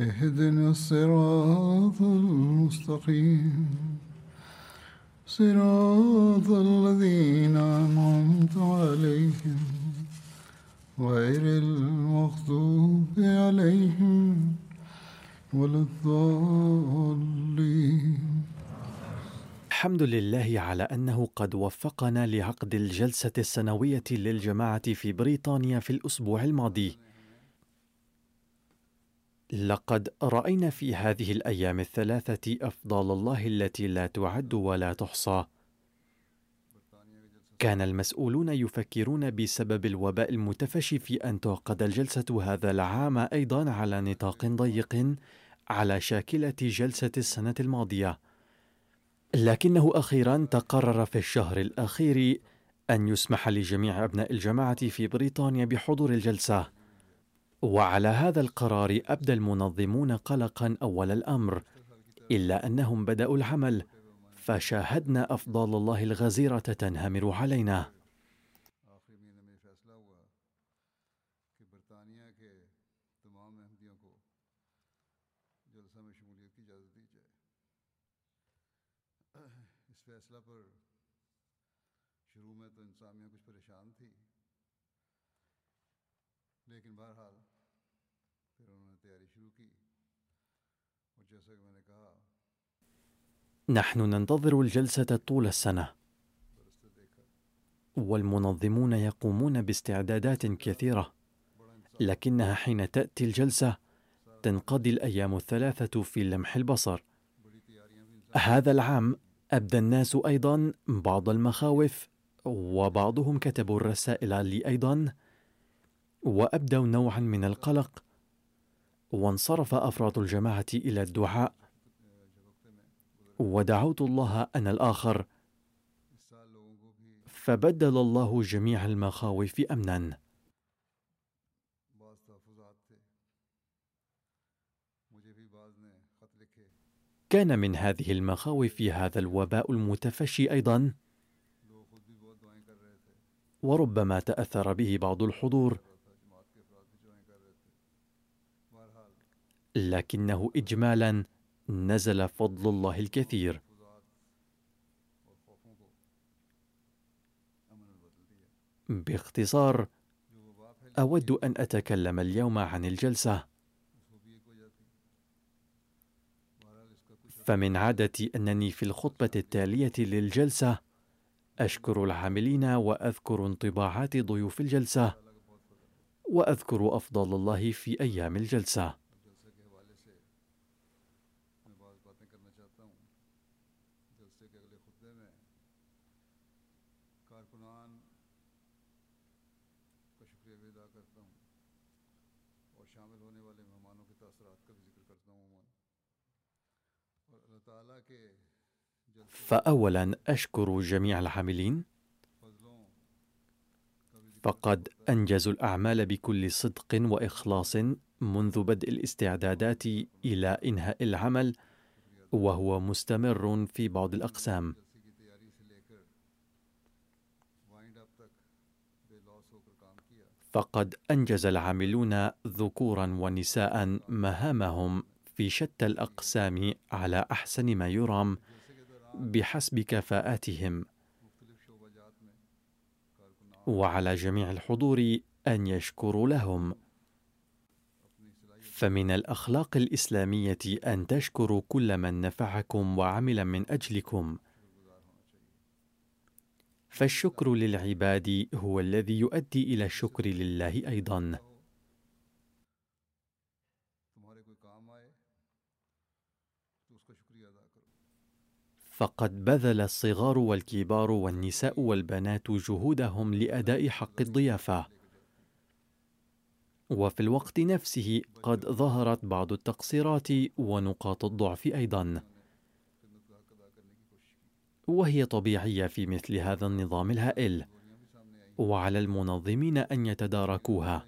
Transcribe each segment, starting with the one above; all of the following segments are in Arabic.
اهدنا الصراط المستقيم. صراط الذين أنعمت عليهم غير المغضوب عليهم ولا الضالين. الحمد لله على أنه قد وفقنا لعقد الجلسة السنوية للجماعة في بريطانيا في الأسبوع الماضي. لقد رأينا في هذه الأيام الثلاثة افضال الله التي لا تعد ولا تحصى. كان المسؤولون يفكرون بسبب الوباء المتفشي في أن تعقد الجلسة هذا العام أيضا على نطاق ضيق على شاكلة جلسة السنة الماضية. لكنه أخيرا تقرر في الشهر الأخير أن يسمح لجميع أبناء الجماعة في بريطانيا بحضور الجلسة. وعلى هذا القرار أبدى المنظمون قلقا أول الأمر إلا أنهم بدأوا العمل فشاهدنا افضال الله الغزيرة تنهمر علينا. آخری مہینے نحن ننتظر الجلسة طول السنة. والمنظمون يقومون باستعدادات كثيرة لكنها حين تأتي الجلسة تنقضي الأيام الثلاثة في لمح البصر. هذا العام أبدى الناس أيضا بعض المخاوف وبعضهم كتبوا الرسائل لي أيضا وأبدوا نوعا من القلق وانصرف أفراد الجماعة إلى الدعاء. ودعوت الله کو بھی فبدل الله جميع المخاوف لکھے كان من هذه المخاوف هذا الوباء المتفشي تھے وربما تأثر به بعض الحضور. لكنه اجمالا نزل فضل الله الكثير. باختصار أود أن أتكلم اليوم عن الجلسة. فمن عادتي أنني في الخطبة التالية للجلسة أشكر العاملين وأذكر انطباعات ضيوف الجلسة وأذكر أفضل الله في أيام الجلسة. فاولا أشكر جميع العاملين. فقد انجزوا الأعمال بكل صدق وإخلاص منذ بدء الاستعدادات إلى إنهاء العمل وهو مستمر في بعض کیا فقد أنجز العاملون ذكورا ونساء مهامهم. في شتى الأقسام على أحسن ما يرام بحسب كفاءاتهم. وعلى جميع الحضور أن يشكروا لهم. فمن الأخلاق الإسلامية أن تشكروا كل من نفعكم وعمل من أجلكم. فالشكر للعباد هو الذي يؤدي إلى الشكر لله أيضا. فقد بذل الصغار والكبار والنساء والبنات جهودهم لأداء حق الضيافة. وفي الوقت نفسه قد ظهرت بعض التقصيرات ونقاط الضعف أيضا. وهي طبيعية في مثل هذا النظام الهائل. وعلى المنظمين أن يتداركوها.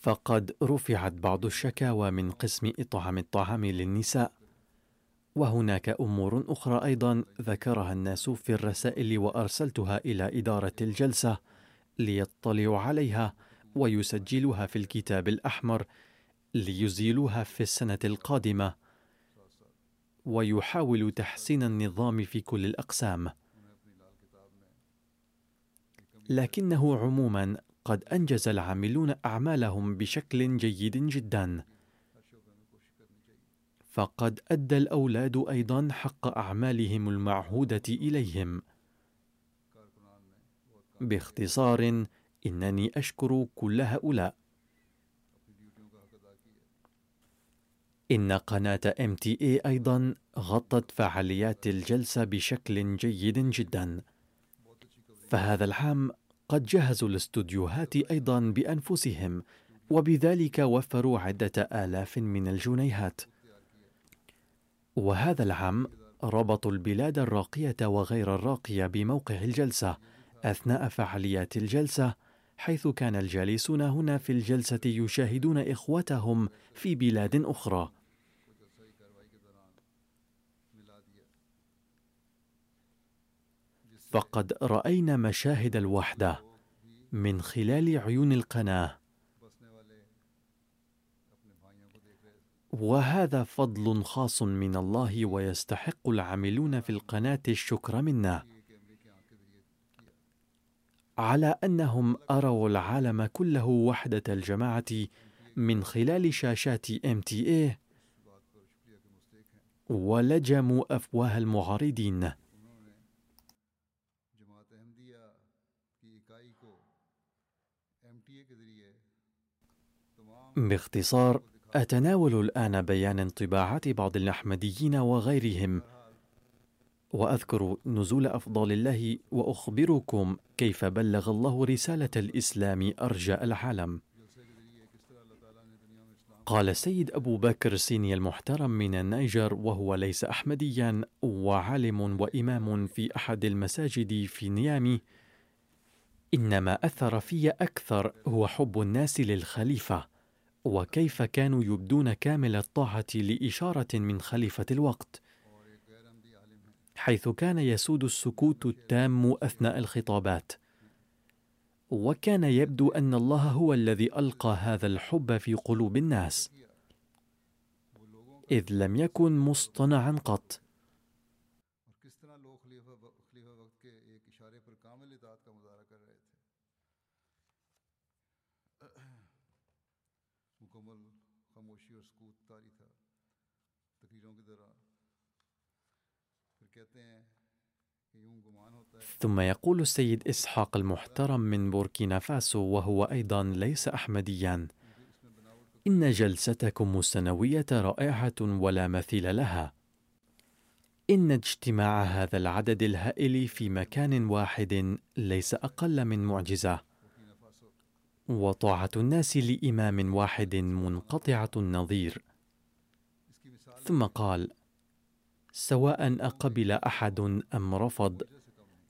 فقد رفعت بعض الشكاوى من قسم إطعام الطعام للنساء. وهناك أمور أخرى أيضا ذكرها الناس في الرسائل وأرسلتها إلى إدارة الجلسة ليطلعوا عليها ويسجلوها في الكتاب الأحمر ليزيلوها في السنة القادمة. ويحاولوا تحسين النظام في كل الأقسام. لكنه عموما قد أنجز العاملون أعمالهم بشكل جيد جدا. فقد أدى الأولاد أيضا حق أعمالهم المعهودة إليهم. باختصار إنني أشكر كل هؤلاء. MTA أيضا غطت فعاليات الجلسة بشكل جيد جدا. فهذا العام قد جهزوا الاستوديوهات أيضا بأنفسهم وبذلك وفروا عدة آلاف من الجنيهات. وهذا العام ربطوا البلاد الراقية وغير الراقية بموقع الجلسة أثناء فعاليات الجلسة حيث كان الجالسون هنا في الجلسة يشاهدون اخوتهم في بلاد أخرى. فقد رأينا مشاهد الوحدة من خلال عيون القناة. وهذا فضل خاص من الله ويستحق العاملون في القناة الشكر منا. على أنهم أروا العالم كله وحدة الجماعة من خلال شاشات ام تي ولجموا افواه المعارضين. باختصار أتناول الآن بيان انطباعات بعض الأحمديين وغيرهم. وأذكر نزول افضال الله وأخبركم كيف بلغ الله رسالة الإسلام ارجاء العالم. قال السيد أبو بكر سيني المحترم من النيجر وهو ليس احمديا وعالم وإمام في أحد المساجد في نيامي إنما أثر في أكثر هو حب الناس للخليفة. وكيف كانوا يبدون كامل الطاعة لإشارة من خليفة الوقت؟ حيث كان يسود السكوت التام أثناء الخطابات. وكان يبدو أن الله هو الذي ألقى هذا الحب في قلوب الناس. إذ لم يكن مصطنعا قط. ثم يقول السيد إسحاق المحترم من بوركينا فاسو وهو أيضا ليس احمديا إن جلستكم السنوية رائعة ولا مثيل لها. إن اجتماع هذا العدد الهائل في مكان واحد ليس أقل من معجزة. وطاعة الناس لإمام واحد منقطعة النظير. ثم قال سواء أقبل أحد أم رفض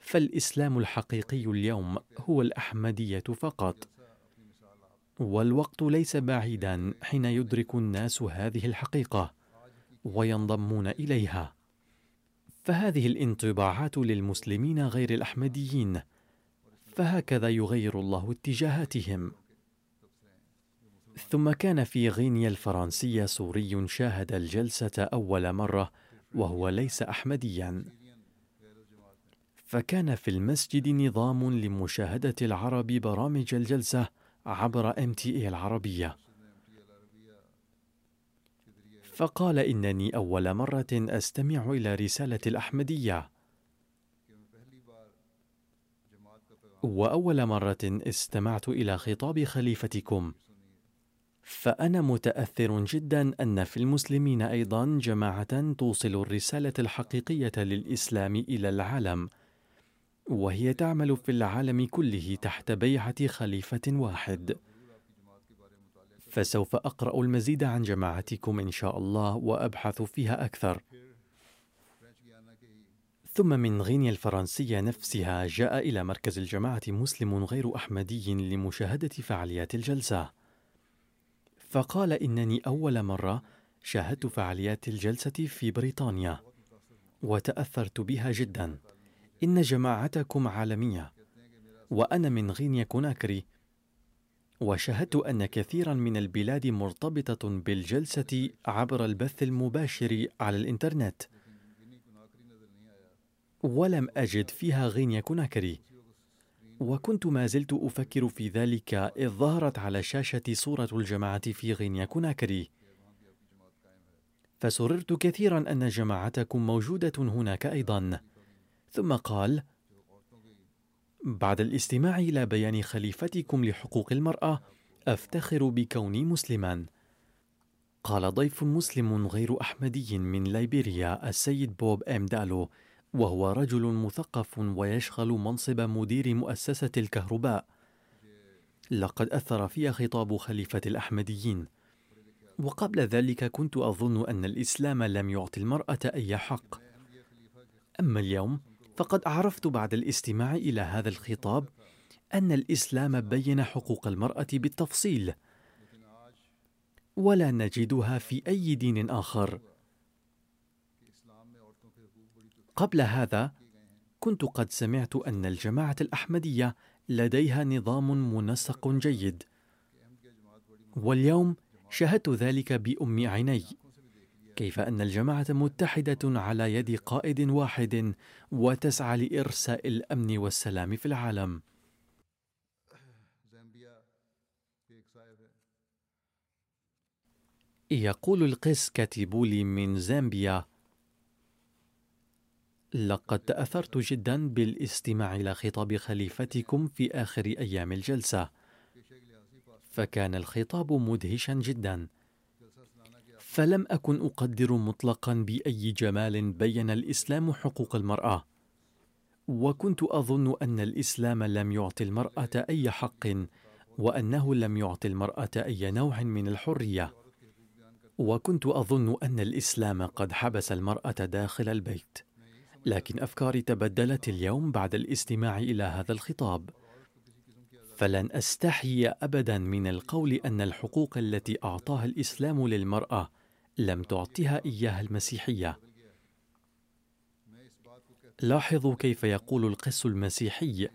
فالإسلام الحقيقي اليوم هو الأحمدية فقط. والوقت ليس بعيدا حين يدرك الناس هذه الحقيقة وينضمون إليها. فهذه الانطباعات للمسلمين غير الأحمديين فهكذا يغير الله اتجاهاتهم. ثم كان في غينيا الفرنسية سوري شاهد الجلسة أول مرة وهو ليس احمديا. فكان في المسجد نظام لمشاهدة العرب برامج الجلسة عبر اي العربية. فقال إنني أول مرة أستمع إلى رسالة الأحمدية. وأول مرة استمعت إلى خطاب خليفتكم. فأنا متأثر جدا أن في المسلمين أيضا جماعة توصل الرسالة الحقيقية للإسلام إلى العالم. وهي تعمل في العالم كله تحت بيعة خليفة واحد. فسوف أقرأ المزيد عن جماعتكم إن شاء الله وأبحث فيها أكثر. ثم من غينيا الفرنسية نفسها جاء إلى مركز الجماعة مسلم غير أحمدي لمشاهدة فعاليات الجلسة. فقال إنني أول مرة شاهدت فعاليات الجلسة في بريطانيا وتأثرت بها جدا. إن جماعتكم عالمية وأنا من غينيا كوناكري. وشاهدت أن كثيرا من البلاد مرتبطة بالجلسة عبر البث المباشر على الإنترنت. ولم أجد فيها غينيا كوناكري. وكنت ما زلت أفكر في ذلك إذ ظهرت على الشاشة صورة الجماعة في غينيا كوناكري. فسررت كثيرا أن جماعتكم موجودة هناك أيضا. ثم قال بعد الاستماع إلى بيان خليفتكم لحقوق المرأة أفتخر بكوني مسلما. قال ضيف مسلم غير أحمدي من ليبيريا السيد بوب إم دالو وهو رجل مثقف ويشغل منصب مدير مؤسسة الكهرباء. لقد أثر في خطاب خليفة الأحمديين. وقبل ذلك كنت أظن أن الإسلام لم يعطي المرأة أي حق. أما اليوم فقد عرفت بعد الاستماع إلى هذا الخطاب أن الإسلام بين حقوق المرأة بالتفصيل ولا نجدها في أي دين آخر. قبل هذا كنت قد سمعت أن الجماعة الأحمدية لديها نظام منسق جيد واليوم شاهدت ذلك بأم عيني. كيف أن الجماعة متحدة على يد قائد واحد وتسعى لإرساء الأمن والسلام في العالم. يقول القس كاتبولي من زامبيا لقد تأثرت جدا بالاستماع إلى خطاب خليفتكم في آخر أيام الجلسة فكان الخطاب مدهشا جدا. فلم أكن أقدر مطلقا بأي جمال بين الإسلام حقوق المرأة. وكنت أظن أن الإسلام لم يعطي المرأة أي حق وأنه لم يعطي المرأة أي نوع من الحرية. وكنت أظن أن الإسلام قد حبس المرأة داخل البيت. لكن أفكاري تبدلت اليوم بعد الاستماع إلى هذا الخطاب. فلن أستحي ابدا من القول أن الحقوق التي أعطاها الإسلام للمرأة لم تعطها إياها المسيحية. لاحظوا كيف يقول القس المسيحي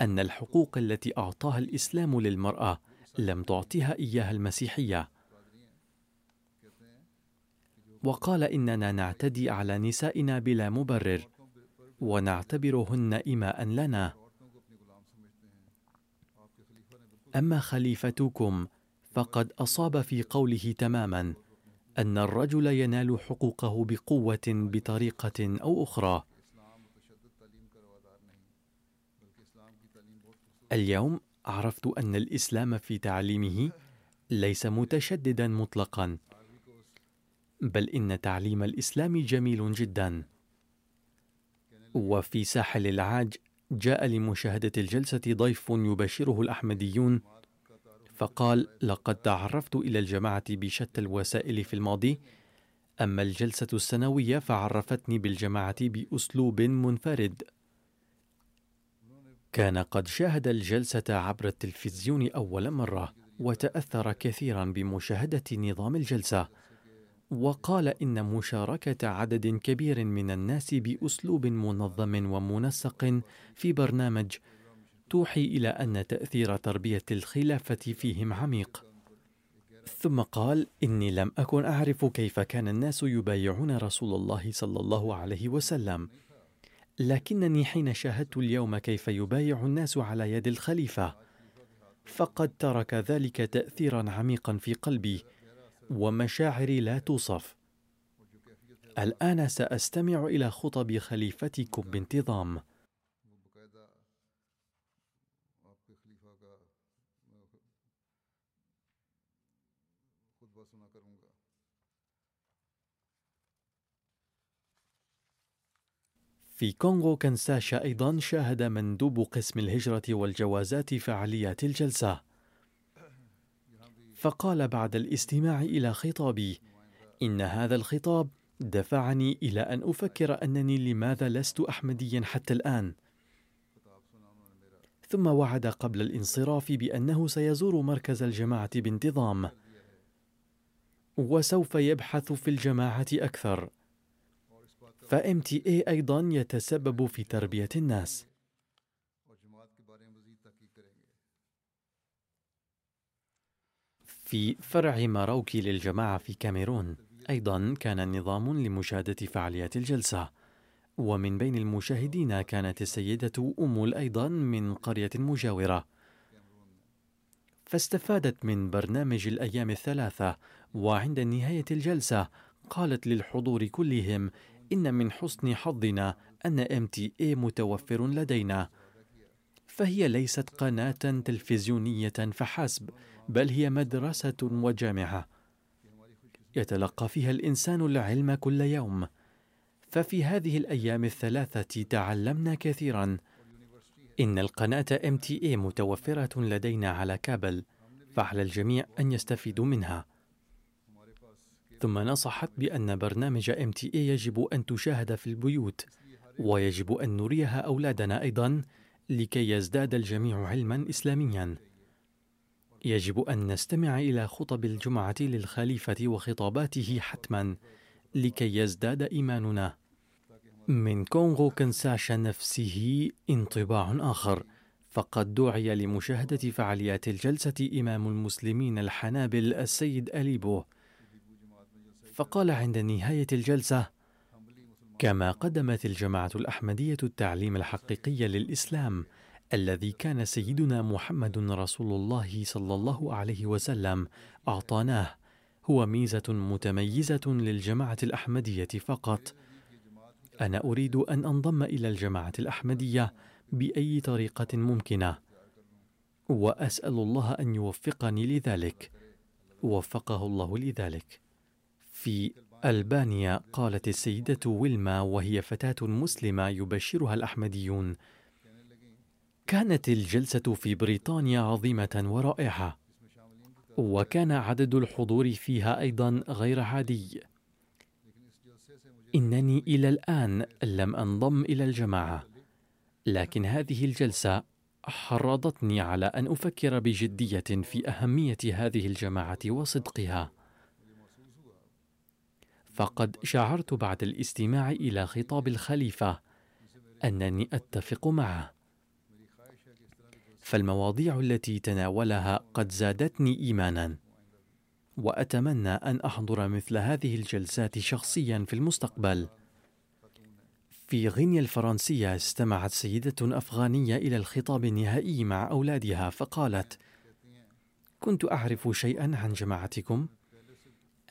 أن الحقوق التي أعطاها الإسلام للمرأة لم تعطها إياها المسيحية. وقال إننا نعتدي على نسائنا بلا مبرر ونعتبرهن إماء لنا. أما خليفتكم فقد أصاب في قوله تماما أن الرجل ينال حقوقه بقوة بطريقة أو أخرى. اليوم عرفت أن الإسلام في تعليمه ليس متشددا مطلقا بل إن تعليم الإسلام جميل جدا. وفي ساحل العاج جاء لمشاهدة الجلسة ضيف يبشره الأحمديون فقال لقد تعرفت إلى الجماعة بشتى الوسائل في الماضي. أما الجلسة السنوية فعرفتني بالجماعة بأسلوب منفرد. كان قد شاهد الجلسة عبر التلفزيون أول مرة وتأثر كثيرا بمشاهدة نظام الجلسة. وقال إن مشاركة عدد كبير من الناس بأسلوب منظم ومنسق في برنامج توحي إلى أن تأثير تربية الخلافة فيهم عميق. ثم قال إني لم أكن أعرف كيف كان الناس يبايعون رسول الله صلى الله عليه وسلم. لكنني حين شاهدت اليوم كيف يبايع الناس على يد الخليفة. فقد ترك ذلك تاثيرا عميقا في قلبي ومشاعري لا توصف. الآن سأستمع إلى خطب خليفتكم بانتظام. في كونغو كنساشا أيضا شاهد مندوب قسم الهجرة والجوازات فعاليات الجلسة. فقال بعد الاستماع إلى خطابي إن هذا الخطاب دفعني إلى أن أفكر أنني لماذا لست أحمديا حتى الآن. ثم وعد قبل الانصراف بأنه سيزور مركز الجماعة بانتظام. وسوف يبحث في الجماعة أكثر. ف MTA أيضا يتسبب في تربية الناس. في فرع ماروكي للجماعة في كاميرون أيضا كان نظام لمشاهدة فعاليات الجلسة. ومن بين المشاهدين كانت السيدة امول أيضا من قرية مجاورة. فاستفادت من برنامج الأيام الثلاثة وعند نهاية الجلسة قالت للحضور كلهم إن من حسن حظنا أن اي متوفر لدينا. فهي ليست قناة تلفزيونية فحسب بل هي مدرسة وجامعة. يتلقى فيها الإنسان العلم كل يوم. ففي هذه الأيام الثلاثة تعلمنا كثيرا. إن القناة اي متوفرة لدينا على كابل فعلى الجميع أن يستفيدوا منها. ثم نصحت بأن برنامج MTA يجب أن تشاهد في البيوت ويجب أن نريها أولادنا أيضا لكي يزداد الجميع علما إسلاميا. يجب أن نستمع إلى خطب الجمعة للخليفة وخطاباته حتما لكي يزداد إيماننا. من كونغو كنساشا نفسه انطباع آخر فقد دعي لمشاهدة فعاليات الجلسة إمام المسلمين الحنابل السيد أليبو. فقال عند نهاية الجلسة: كما قدمت الجماعة الأحمدية التعليم الحقيقي للإسلام الذي كان سيدنا محمد رسول الله صلى الله عليه وسلم أعطاناه هو ميزة متميزة للجماعة الأحمدية فقط. أنا أريد أن أنضم إلى الجماعة الأحمدية بأي طريقة ممكنة، وأسأل الله أن يوفقني لذلك. وفقه الله لذلك. في ألبانيا قالت السيدة ويلما وهي فتاة مسلمة يبشرها الأحمديون. كانت الجلسة في بريطانيا عظيمة ورائعة وكان عدد الحضور فيها أيضا غير عادي. إنني إلى الآن لم أنضم إلى الجماعة لكن هذه الجلسة حرضتني على أن أفكر بجدية في أهمية هذه الجماعة وصدقها. فقد شعرت بعد الاستماع إلى خطاب الخليفة. أنني أتفق معه. فالمواضيع التي تناولها قد زادتني إيمانا. وأتمنى أن أحضر مثل هذه الجلسات شخصيا في المستقبل. في غينيا الفرنسية استمعت سيدة أفغانية إلى الخطاب النهائي مع أولادها فقالت كنت أعرف شيئا عن جماعتكم.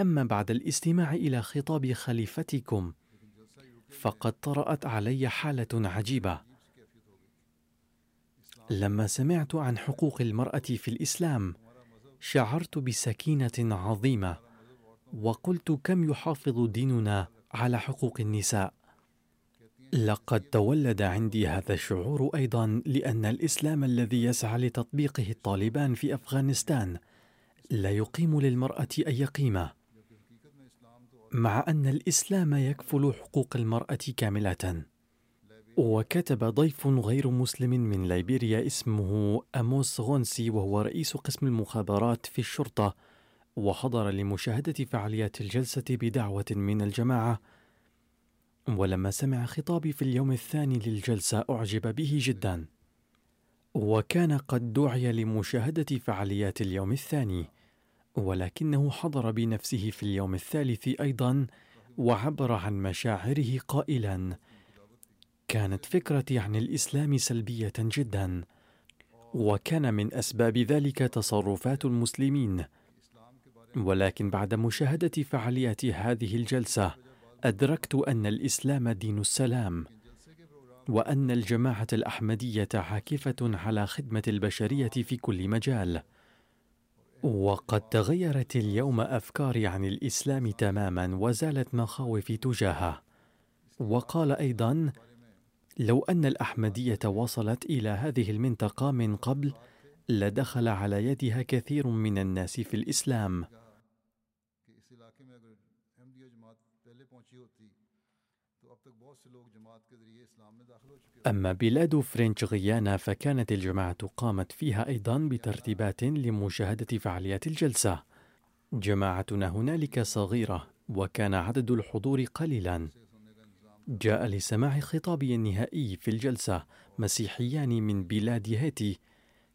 أما بعد الاستماع إلى خطاب خليفتكم فقد طرأت علي حالة عجيبة. لما سمعت عن حقوق المرأة في الإسلام شعرت بسكينة عظيمة وقلت كم يحافظ ديننا على حقوق النساء. لقد تولد عندي هذا الشعور أيضا لأن الإسلام الذي يسعى لتطبيقه الطالبان في أفغانستان لا يقيم للمرأة أي قيمة. مع أن الإسلام يكفل حقوق المرأة كاملة. وكتب ضيف غير مسلم من ليبيريا اسمه أموس غونسي وهو رئيس قسم المخابرات في الشرطة وحضر لمشاهدة فعاليات الجلسة بدعوة من الجماعة. ولما سمع خطابي في اليوم الثاني للجلسة أعجب به جدا. وكان قد دعي لمشاهدة فعاليات اليوم الثاني. ولكنه حضر بنفسه في اليوم الثالث أيضا وعبر عن مشاعره قائلا. كانت فكرتي عن الإسلام سلبية جدا وكان من أسباب ذلك تصرفات المسلمين. ولكن بعد مشاهدة فعاليات هذه الجلسة أدركت أن الإسلام دين السلام وأن الجماعة الأحمدية عاكفة على خدمة البشرية في كل مجال. وقد تغيرت اليوم أفكاري عن الإسلام تماما وزالت مخاوفي تجاهه. وقال أيضا لو أن الأحمدية وصلت إلى هذه المنطقة من قبل لدخل على يدها كثير من الناس في الإسلام. أما بلاد فرنش غيانا فكانت الجماعة قامت فيها أيضا بترتيبات لمشاهدة فعاليات الجلسة. جماعتنا هنالك صغيرة وكان عدد الحضور قليلا. جاء لسماع خطابي النهائي في الجلسة مسيحيان من بلاد هيتي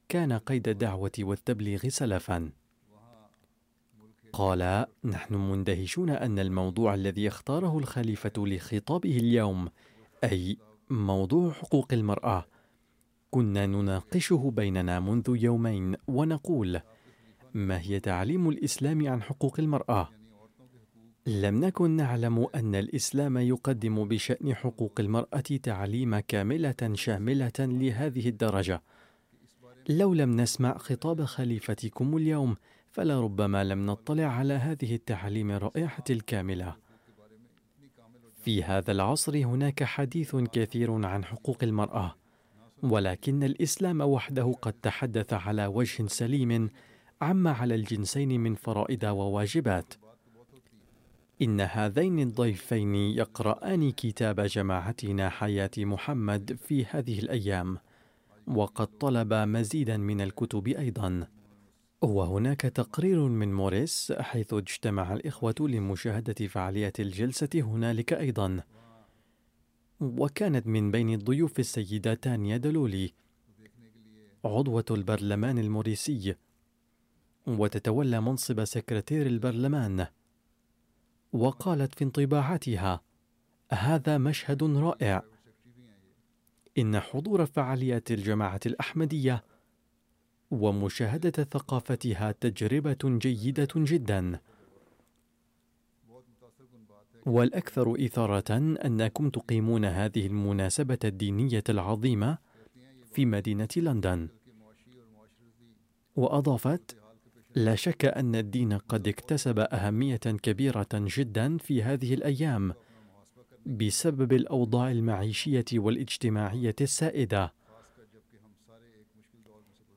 كان قيد الدعوة والتبليغ سلفا. قال نحن مندهشون أن الموضوع الذي اختاره الخليفة لخطابه اليوم أي موضوع حقوق المرأة كنا نناقشه بيننا منذ يومين ونقول ما هي تعليم الإسلام عن حقوق المرأة؟ لم نكن نعلم أن الإسلام يقدم بشأن حقوق المرأة تعليم كاملة شاملة لهذه الدرجة. لو لم نسمع خطاب خليفتكم اليوم فلربما لم نطلع على هذه التعليم الرائعة الكاملة. في هذا العصر هناك حديث كثير عن حقوق المرأة، ولكن الإسلام وحده قد تحدث على وجه سليم عما على الجنسين من فرائض وواجبات. إن هذين الضيفين يقرآن كتاب جماعتنا حياة محمد في هذه الأيام، وقد طلب مزيدا من الكتب أيضا. وهناك تقرير من موريس حيث اجتمع الإخوة لمشاهدة فعالية الجلسة هنالك أيضا. وكانت من بين الضيوف السيدة تانيا دلولي عضوة البرلمان الموريسي وتتولى منصب سكرتير البرلمان وقالت في انطباعاتها هذا مشهد رائع إن حضور فعاليات الجماعة الأحمدية ومشاهدة ثقافتها تجربة جيدة جدا. والأكثر إثارة أنكم تقيمون هذه المناسبة الدينية العظيمة في مدينة لندن. وأضافت لا شك أن الدين قد اكتسب أهمية كبيرة جدا في هذه الأيام بسبب الأوضاع المعيشية والاجتماعية السائدة.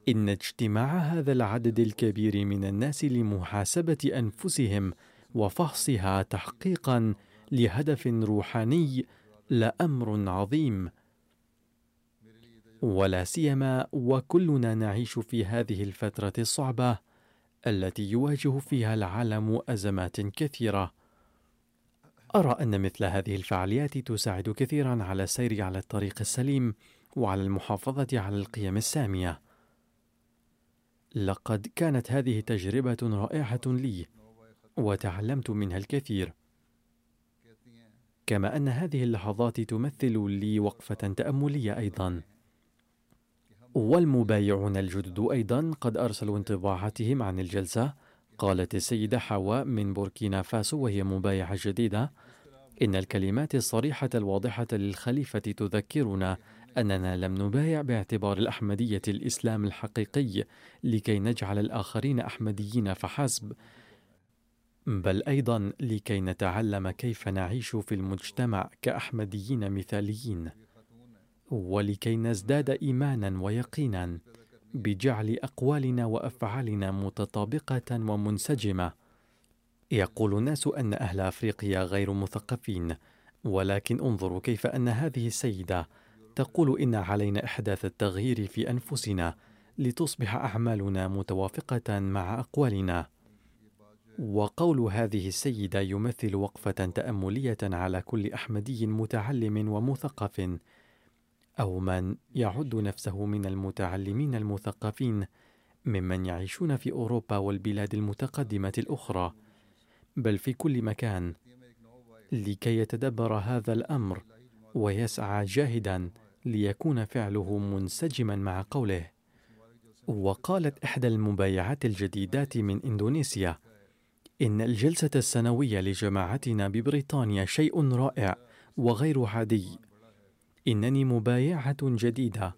إن اجتماع هذا العدد الكبير من الناس لمحاسبة أنفسهم وفحصها تحقيقا لهدف روحاني لامر عظيم. ولا سيما وكلنا نعيش في هذه الفترة الصعبة التي يواجه فيها العالم أزمات كثيرة. أرى أن مثل هذه الفعاليات تساعد كثيرا على السير على الطريق السليم وعلى المحافظة على القيم السامية. لقد كانت هذه تجربة رائعة لي وتعلمت منها الكثير. كما أن هذه اللحظات تمثل لي وقفة تأملية أيضا. والمبايعون الجدد أيضا قد أرسلوا انطباعاتهم عن الجلسة قالت السيدة حواء من بوركينا فاسو وهي مبايعة جديدة. إن الكلمات الصريحة الواضحة للخليفة تذكرنا أننا لم نبايع باعتبار الأحمدية الإسلام الحقيقي لكي نجعل الآخرين أحمديين فحسب بل أيضا لكي نتعلم كيف نعيش في المجتمع كأحمديين مثاليين ولكي نزداد ايمانا ويقينا بجعل أقوالنا وأفعالنا متطابقة ومنسجمة. يقول الناس أن أهل أفريقيا غير مثقفين ولكن انظروا كيف أن هذه السيدة تقول إن علينا إحداث التغيير في أنفسنا لتصبح أعمالنا متوافقة مع أقوالنا. وقول هذه السيدة يمثل وقفة تأملية على كل أحمدي متعلم ومثقف أو من يعد نفسه من المتعلمين المثقفين ممن يعيشون في أوروبا والبلاد المتقدمة الأخرى. بل في كل مكان لكي يتدبر هذا الأمر ويسعى جاهدا ليكون فعله منسجما قول قوله. وقالت إحدى المبايعات الجديدات من إندونيسيا إن الجلسة السنوية لجماعتنا ببريطانيا شيء رائع وغير عادي. إنني مبايعة جديدة.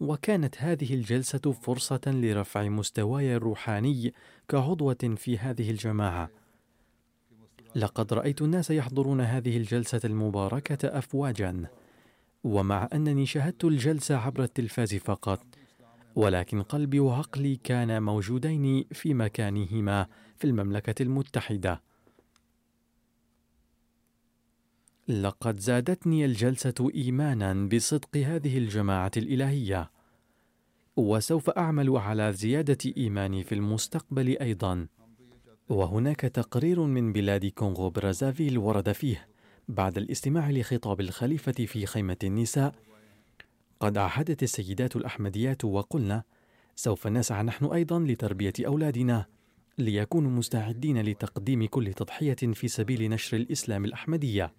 وكانت هذه الجلسة فرصة لرفع مستواي الروحاني كعضوة في هذه الجماعة. لقد رأيت الناس يحضرون هذه الجلسة المباركة أفواجا. ومع أنني شاهدت الجلسة عبر التلفاز فقط ولكن قلبي وعقلي كانا موجودين في مكانهما في المملكة المتحدة. لقد زادتني الجلسة إيمانا بصدق هذه الجماعة الإلهية، وسوف أعمل على زيادة إيماني في المستقبل أيضا. وهناك تقرير من بلاد كونغو برازافيل ورد فيه بعد الاستماع لخطاب الخليفة في خيمة النساء قد عهدت السيدات الأحمديات وقلنا سوف نسعى نحن أيضا لتربية أولادنا ليكونوا مستعدين لتقديم كل تضحية في سبيل نشر الإسلام الأحمدية.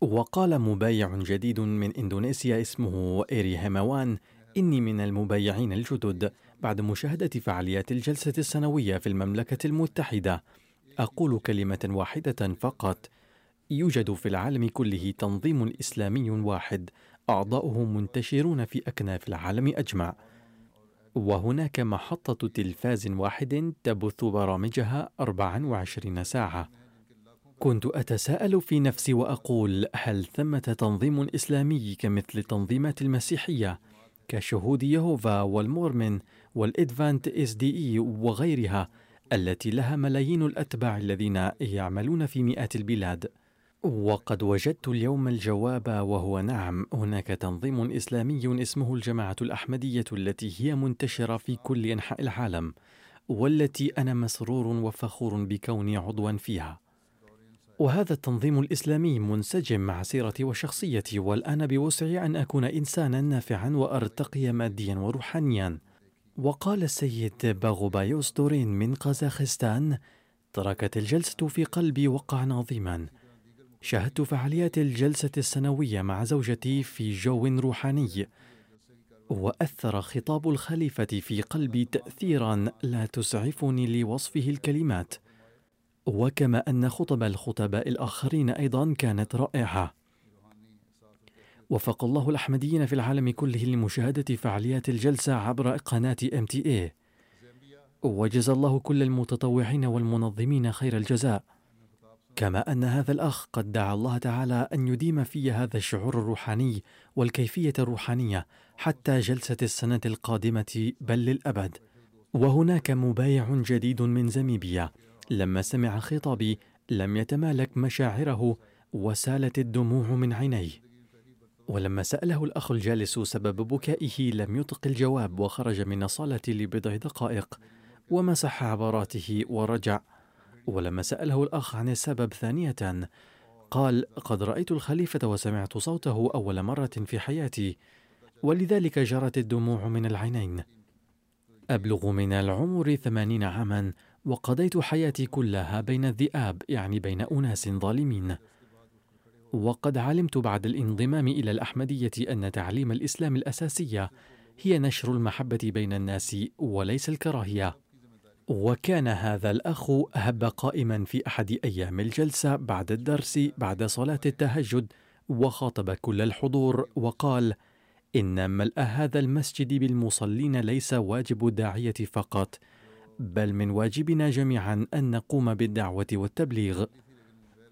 وقال مبايع جديد من إندونيسيا اسمه إيري هيماوان إني من المبايعين الجدد بعد مشاهدة فعاليات الجلسة السنوية في المملكة المتحدة أقول كلمة واحدة فقط يوجد في العالم كله تنظيم إسلامي واحد أعضاؤه منتشرون في أكناف العالم أجمع. وهناك محطة تلفاز واحد تبث برامجها 24 ساعة. كنت أتساءل في نفسي وأقول هل ثمة تنظيم إسلامي كمثل التنظيمات المسيحية كشهود يهوفا والمورمن والإدفانت SDA وغيرها التي لها ملايين الأتباع الذين يعملون في مئات البلاد؟ وقد وجدت اليوم الجواب وهو نعم هناك تنظيم إسلامي اسمه الجماعة الأحمدية التي هي منتشرة في كل أنحاء العالم والتي أنا مسرور وفخور بكوني عضوا فيها. وهذا التنظيم الإسلامي منسجم مع سيرتي وشخصيتي والآن بوسعي أن أكون انسانا نافعا وأرتقي ماديا وروحانيا. وقال السيد باغوبايوس دورين من قزاخستان تركت الجلسة في قلبي وقعا عظيما. شاهدت فعاليات الجلسة السنوية مع زوجتي في جو روحاني وأثر خطاب الخليفة في قلبي تأثيرا لا تسعفني لوصفه الكلمات وكما أن خطب الخطباء الآخرين أيضا كانت رائعة. وفق الله الأحمديين في العالم كله لمشاهدة فعاليات الجلسة عبر قناة MTA وجزى الله كل المتطوعين والمنظمين خير الجزاء. كما أن هذا الأخ قد دعا الله تعالى أن يديم في هذا الشعور الروحاني والكيفية الروحانية حتى جلسة السنة القادمة بل للأبد. وهناك مبايع جديد من زميبيا لما سمع خطابي لم يتمالك مشاعره وسالت الدموع من عينيه. ولما سأله الأخ الجالس سبب بكائه لم يطق الجواب وخرج من الصاله لبضع دقائق ومسح عبراته ورجع. ولما سأله الأخ عن السبب ثانية قال قد رأيت الخليفة وسمعت صوته أول مرة في حياتي ولذلك جرت الدموع من العينين. أبلغ من العمر ثمانين عاما وقضيت حياتي كلها بين الذئاب يعني بين أناس ظالمين. وقد علمت بعد الانضمام إلى الأحمدية أن تعليم الإسلام الأساسية هي نشر المحبة بين الناس وليس الكراهية. وكان هذا الأخ هب قائما في أحد أيام الجلسة بعد الدرس بعد صلاة التهجد وخاطب كل الحضور وقال: إن ملء هذا المسجد بالمصلين ليس واجب الداعية فقط، بل من واجبنا جميعا أن نقوم بالدعوة والتبليغ.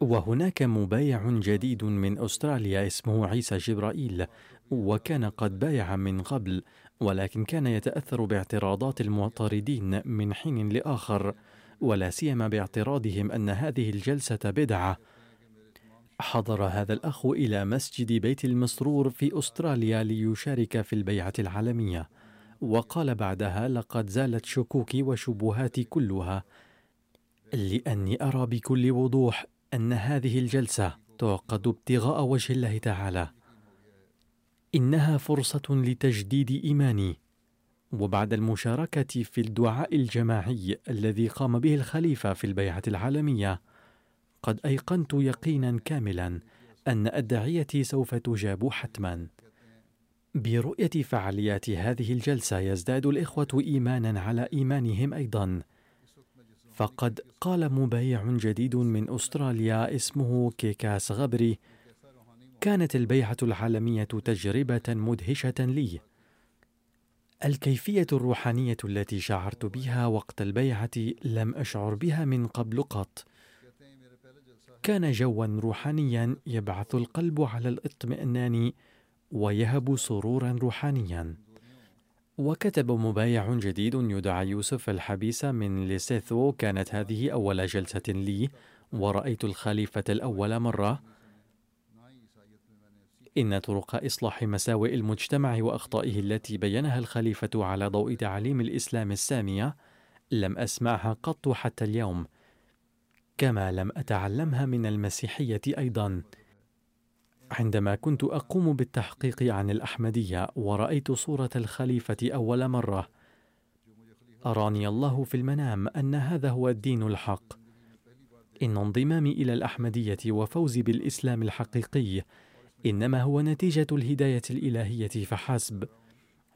وهناك مبايع جديد من أستراليا اسمه عيسى جبرائيل، وكان قد بايع من قبل ولكن كان يتأثر باعتراضات المعترضين من حين لآخر ولا سيما باعتراضهم أن هذه الجلسة بدعة. حضر هذا الأخ إلى مسجد بيت المسرور في أستراليا ليشارك في البيعة العالمية وقال بعدها لقد زالت شكوكي وشبهاتي كلها لأني أرى بكل وضوح أن هذه الجلسة تعقد ابتغاء وجه الله تعالى. إنها فرصة لتجديد إيماني. وبعد المشاركة في الدعاء الجماعي الذي قام به الخليفة في البيعة العالمية قد أيقنت يقينا كاملا أن أدعيتي سوف تجاب حتما. برؤية فعاليات هذه الجلسة يزداد الإخوة إيمانا على إيمانهم أيضا. فقد قال مبايع جديد من أستراليا اسمه كيكاس غبري كانت البيعة العالمية تجربة مدهشة لي. الكيفية الروحانية التي شعرت بها وقت البيعة لم أشعر بها من قبل قط. كان جوا روحانيا يبعث القلب على الاطمئنان ويهب سرورا روحانيا. وكتب مبايع جديد يدعى يوسف الحبيس من ليسيثو. كانت هذه أول جلسة لي ورأيت الخليفة الأول مرة. إن طرق إصلاح مساوئ المجتمع وأخطائه التي بينها الخليفة على ضوء تعاليم الإسلام السامية لم أسمعها قط حتى اليوم كما لم أتعلمها من المسيحية أيضا. عندما كنت أقوم بالتحقيق عن الأحمدية ورأيت صورة الخليفة أول مرة أراني الله في المنام أن هذا هو الدين الحق. إن انضمامي إلى الأحمدية وفوزي بالإسلام الحقيقي إنما هو نتيجة الهداية الإلهية فحسب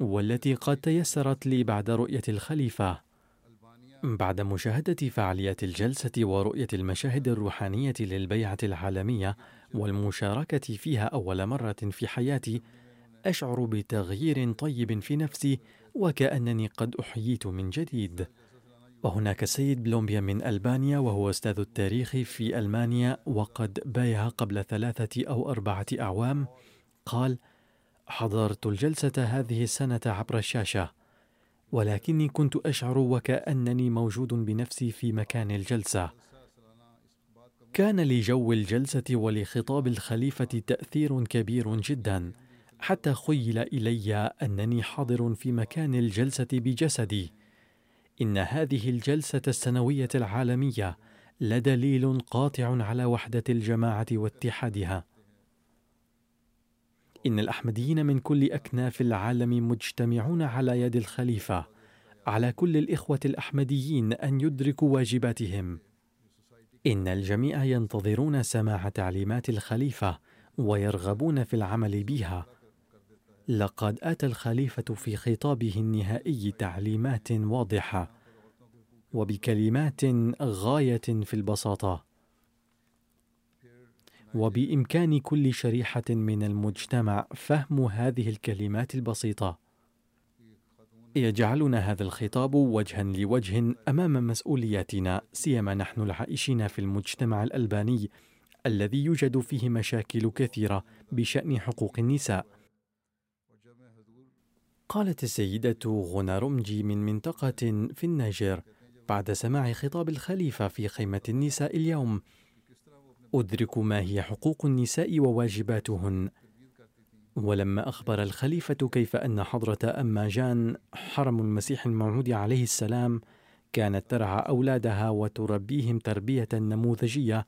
والتي قد تيسرت لي بعد رؤية الخليفة. بعد مشاهدة فعاليات الجلسة ورؤية المشاهد الروحانية للبيعة العالمية والمشاركة فيها أول مرة في حياتي أشعر بتغيير طيب في نفسي وكأنني قد أحييت من جديد. وهناك السيد بلومبيا من ألبانيا وهو أستاذ التاريخ في ألمانيا وقد بايع قبل ثلاثة أو أربعة أعوام. قال حضرت الجلسة هذه السنة عبر الشاشة ولكني كنت أشعر وكأنني موجود بنفسي في مكان الجلسة. كان لجو الجلسة ولخطاب الخليفة تأثير كبير جدا حتى خيل إلي أنني حاضر في مكان الجلسة بجسدي. إن هذه الجلسة السنوية العالمية لدليل قاطع على وحدة الجماعة واتحادها. إن الأحمديين من كل أكناف العالم مجتمعون على يد الخليفة، على كل الإخوة الأحمديين أن يدركوا واجباتهم. إن الجميع ينتظرون سماع تعليمات الخليفة ويرغبون في العمل بها لقد أتى الخليفة في خطابه النهائي تعليمات واضحة وبكلمات غاية في البساطة. وبإمكان كل شريحة من المجتمع فهم هذه الكلمات البسيطة. يجعلنا هذا الخطاب وجها لوجه أمام مسؤولياتنا سيما نحن العائشين في المجتمع الألباني الذي يوجد فيه مشاكل كثيرة بشأن حقوق النساء. قالت السيدة غنارمجي من منطقة في النيجر بعد سماع خطاب الخليفة في خيمة النساء اليوم. أدرك ما هي حقوق النساء وواجباتهن. ولما أخبر الخليفة كيف أن حضرة أما جان حرم المسيح الموعود عليه السلام كانت ترعى أولادها وتربيهم تربية نموذجية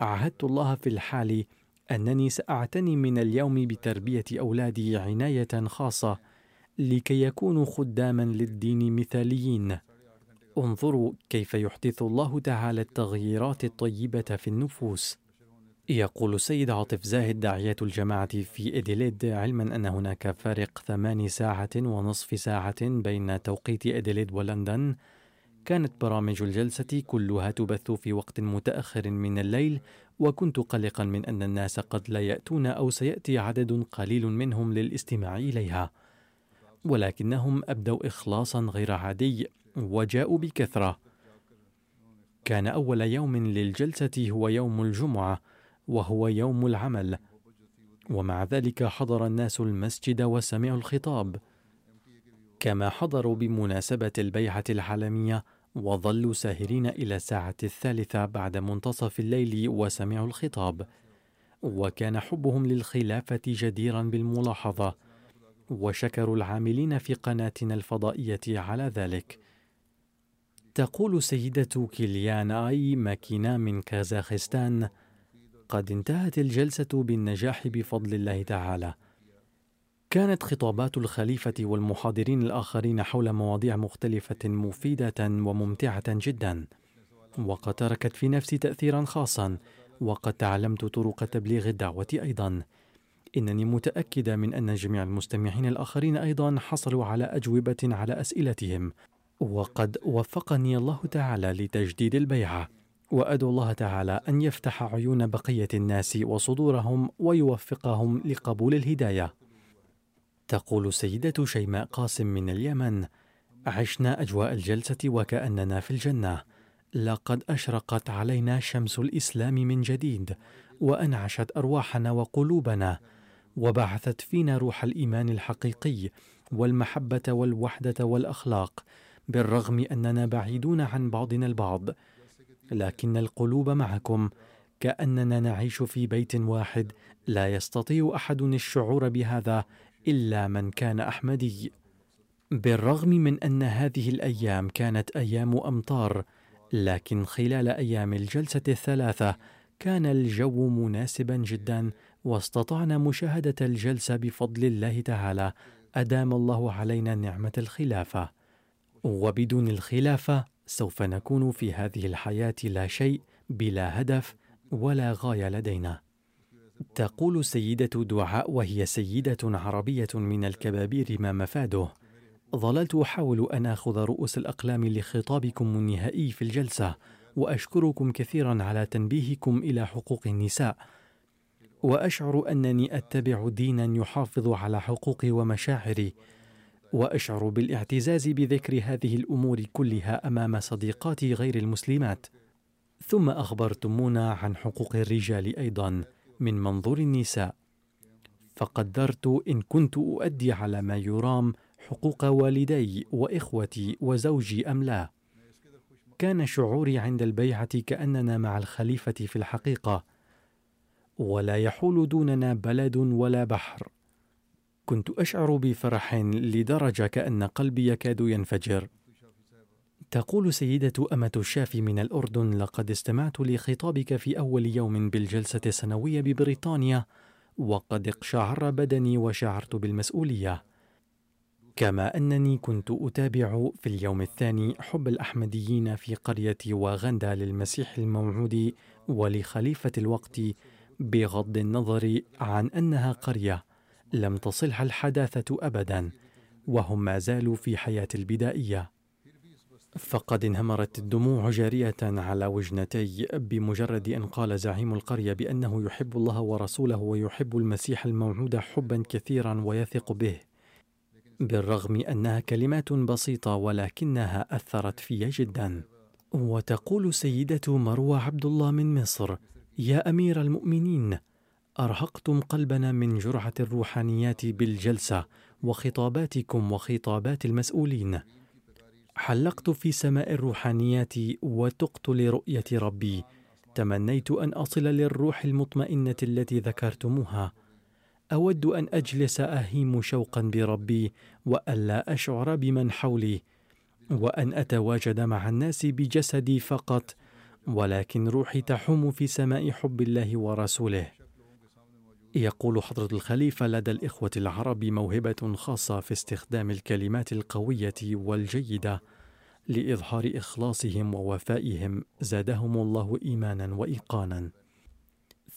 عهدت الله في الحال أنني سأعتني من اليوم بتربية أولادي عناية خاصة. لكي يكونوا خداما للدين مثاليين. انظروا كيف يحدث الله تعالى التغييرات الطيبة في النفوس. يقول السيد عاطف زاهد داعية الجماعة في إديليد علما أن هناك فارق ثمان ساعة ونصف ساعة بين توقيت إديليد ولندن. كانت برامج الجلسة كلها تبث في وقت متأخر من الليل وكنت قلقا من أن الناس قد لا يأتون أو سيأتي عدد قليل منهم للاستماع إليها. ولكنهم أبدوا اخلاصا غير عادي وجاءوا بكثرة. كان أول يوم للجلسة هو يوم الجمعة وهو يوم العمل ومع ذلك حضر الناس المسجد وسمعوا الخطاب. كما حضروا بمناسبة البيعة العالمية وظلوا ساهرين إلى الساعة الثالثة بعد منتصف الليل وسمعوا الخطاب. وكان حبهم للخلافة جديرا بالملاحظة. وشكروا العاملين في قناتنا الفضائية على ذلك. تقول سيدة كيليان آي ماكينا من كازاخستان: قد انتهت الجلسة بالنجاح بفضل الله تعالى. كانت خطابات الخليفة والمحاضرين الآخرين حول مواضيع مختلفة مفيدة وممتعة جدا، وقد تركت في نفسي تأثيرا خاصا، وقد تعلمت طرق تبليغ الدعوة أيضا إنني متأكدة من أن جميع المستمعين الآخرين أيضا حصلوا على أجوبة على أسئلتهم. وقد وفقني الله تعالى لتجديد البيعة وأدعو الله تعالى أن يفتح عيون بقية الناس وصدورهم ويوفقهم لقبول الهداية. تقول سيدة شيماء قاسم من اليمن عشنا أجواء الجلسة وكأننا في الجنة. لقد أشرقت علينا شمس الإسلام من جديد وأنعشت أرواحنا وقلوبنا. وبعثت فينا روح الإيمان الحقيقي والمحبة والوحدة والأخلاق بالرغم أننا بعيدون عن بعضنا البعض. لكن القلوب معكم كأننا نعيش في بيت واحد لا يستطيع أحد الشعور بهذا إلا من كان أحمدي. بالرغم من أن هذه الأيام كانت أيام أمطار لكن خلال أيام الجلسة الثلاثة كان الجو مناسبا جدا واستطعنا مشاهدة الجلسة بفضل الله تعالى. أدام الله علينا نعمة الخلافة. وبدون الخلافة سوف نكون في هذه الحياة لا شيء بلا هدف ولا غاية لدينا. تقول سيدة دعاء وهي سيدة عربية من الكبابير ما مفاده. ظللت أحاول أن آخذ رؤوس الأقلام لخطابكم النهائي في الجلسة وأشكركم كثيرا على تنبيهكم إلى حقوق النساء. وأشعر أنني أتبع دينا يحافظ على حقوقي ومشاعري وأشعر بالاعتزاز بذكر هذه الأمور كلها أمام صديقاتي غير المسلمات. ثم أخبرتمونا عن حقوق الرجال أيضا من منظور النساء. فقدرت إن كنت أؤدي على ما يرام حقوق والدي وإخوتي وزوجي أم لا. كان شعوري عند البيعة كأننا مع الخليفة في الحقيقة ولا يحول دوننا بلد ولا بحر. كنت أشعر بفرح لدرجة كأن قلبي يكاد ينفجر. تقول سيدة أمة الشافي من الأردن؟ لقد استمعت لخطابك في أول يوم بالجلسة السنوية ببريطانيا وقد اقشعر بدني وشعرت بالمسؤولية. كما أنني كنت أتابع في اليوم الثاني حب الأحمديين في قرية واغندا للمسيح الموعود ولخليفة الوقت بغض النظر عن أنها قرية لم تصلها الحداثة أبدا وهم ما زالوا في حياة البدائية. فقد انهمرت الدموع جارية على وجنتي بمجرد أن قال زعيم القرية بأنه يحب الله ورسوله ويحب المسيح الموعود حبا كثيرا ويثق به بالرغم أنها كلمات بسيطة ولكنها أثرت في جدا. وتقول سيدة مروة عبد الله من مصر يا أمير المؤمنين أرهقتم قلبنا من جرعة الروحانيات بالجلسة وخطاباتكم وخطابات المسؤولين. حلقت في سماء الروحانيات وتقت لرؤية ربي. تمنيت أن أصل للروح المطمئنة التي ذكرتموها. أود أن أجلس أهيم شوقا بربي والا أشعر بمن حولي وأن أتواجد مع الناس بجسدي فقط ولكن روحي تحوم في سماء حب الله ورسوله. يقول حضرة الخليفة لدى الإخوة العرب موهبة خاصة في استخدام الكلمات القوية والجيدة لإظهار إخلاصهم ووفائهم. زادهم الله إيمانا وإيقانا.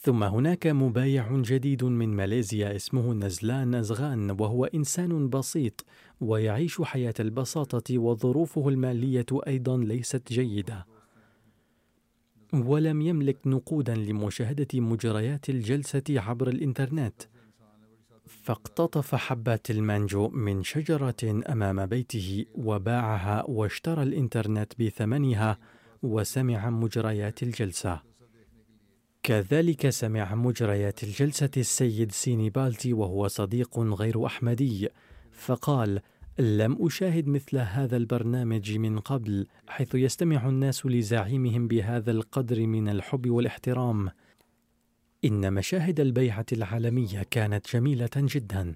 ثم هناك مبايع جديد من ماليزيا اسمه نزلان نزغان وهو إنسان بسيط ويعيش حياة البساطة وظروفه المالية أيضا ليست جيدة. ولم يملك نقودا لمشاهدة مجريات الجلسة عبر الإنترنت. فاقتطف حبات المانجو من شجرة أمام بيته وباعها واشترى الإنترنت بثمنها وسمع مجريات الجلسة. كذلك سمع مجريات الجلسة السيد سيني بالتي وهو صديق غير أحمدي فقال لم أشاهد مثل هذا البرنامج من قبل حيث يستمع الناس لزعيمهم بهذا القدر من الحب والاحترام. إن مشاهد البيعة العالمية كانت جميلة جدا.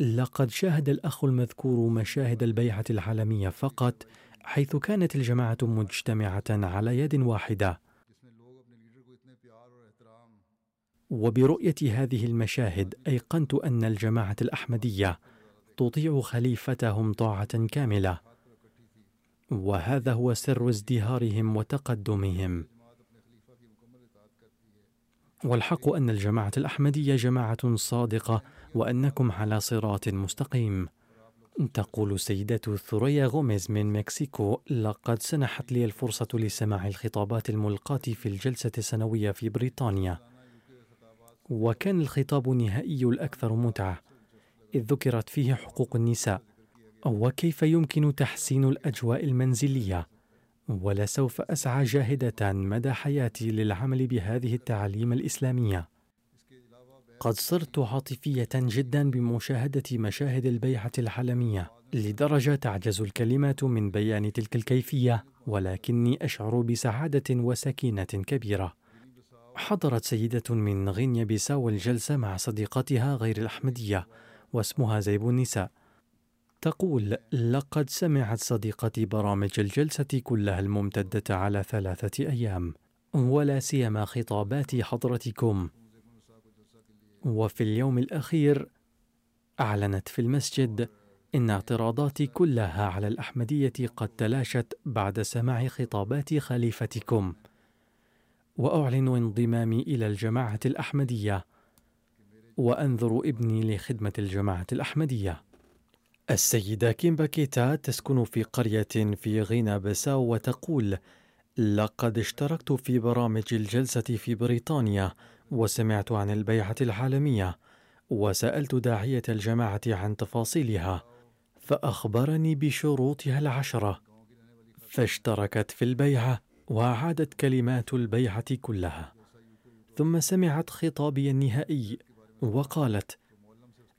لقد شاهد الأخ المذكور مشاهد البيعة العالمية فقط حيث كانت الجماعة مجتمعة على يد واحدة. وبرؤية هذه المشاهد أيقنت أن الجماعة الأحمدية تطيع خليفتهم طاعة كاملة. وهذا هو سر ازدهارهم وتقدمهم. والحق أن الجماعة الأحمدية جماعة صادقة وأنكم على صراط مستقيم. تقول السيدة ثريا غوميز من مكسيكو لقد سنحت لي الفرصة لسماع الخطابات الملقاة في الجلسة السنوية في بريطانيا. وكان الخطاب النهائي الأكثر متعة. إذ ذكرت فيه حقوق النساء وكيف يمكن تحسين الأجواء المنزلية؟ ولسوف أسعى جاهدة مدى حياتي للعمل بهذه التعاليم الإسلامية. قد صرت عاطفية جدا بمشاهدة مشاهد البيعة العالمية لدرجة تعجز الكلمات من بيان تلك الكيفية ولكني أشعر بسعادة وسكينة كبيرة. حضرت سيدة من غينيا بيساو الجلسة مع صديقتها غير الأحمدية واسمها زيب النساء. تقول لقد سمعت صديقتي برامج الجلسة كلها الممتدة على ثلاثة أيام ولا سيما خطابات حضرتكم. وفي اليوم الأخير أعلنت في المسجد إن اعتراضاتي كلها على الأحمدية قد تلاشت بعد سماع خطابات خليفتكم. وأعلن انضمامي إلى الجماعة الأحمدية وأنذر ابني لخدمة الجماعة الأحمدية. السيدة كيم باكيتا تسكن في قرية في غينا بساو وتقول لقد اشتركت في برامج الجلسة في بريطانيا وسمعت عن البيعة العالمية وسألت داعية الجماعة عن تفاصيلها فأخبرني بشروطها العشرة. فاشتركت في البيعة وأعادت كلمات البيعة كلها ثم سمعت خطابي النهائي وقالت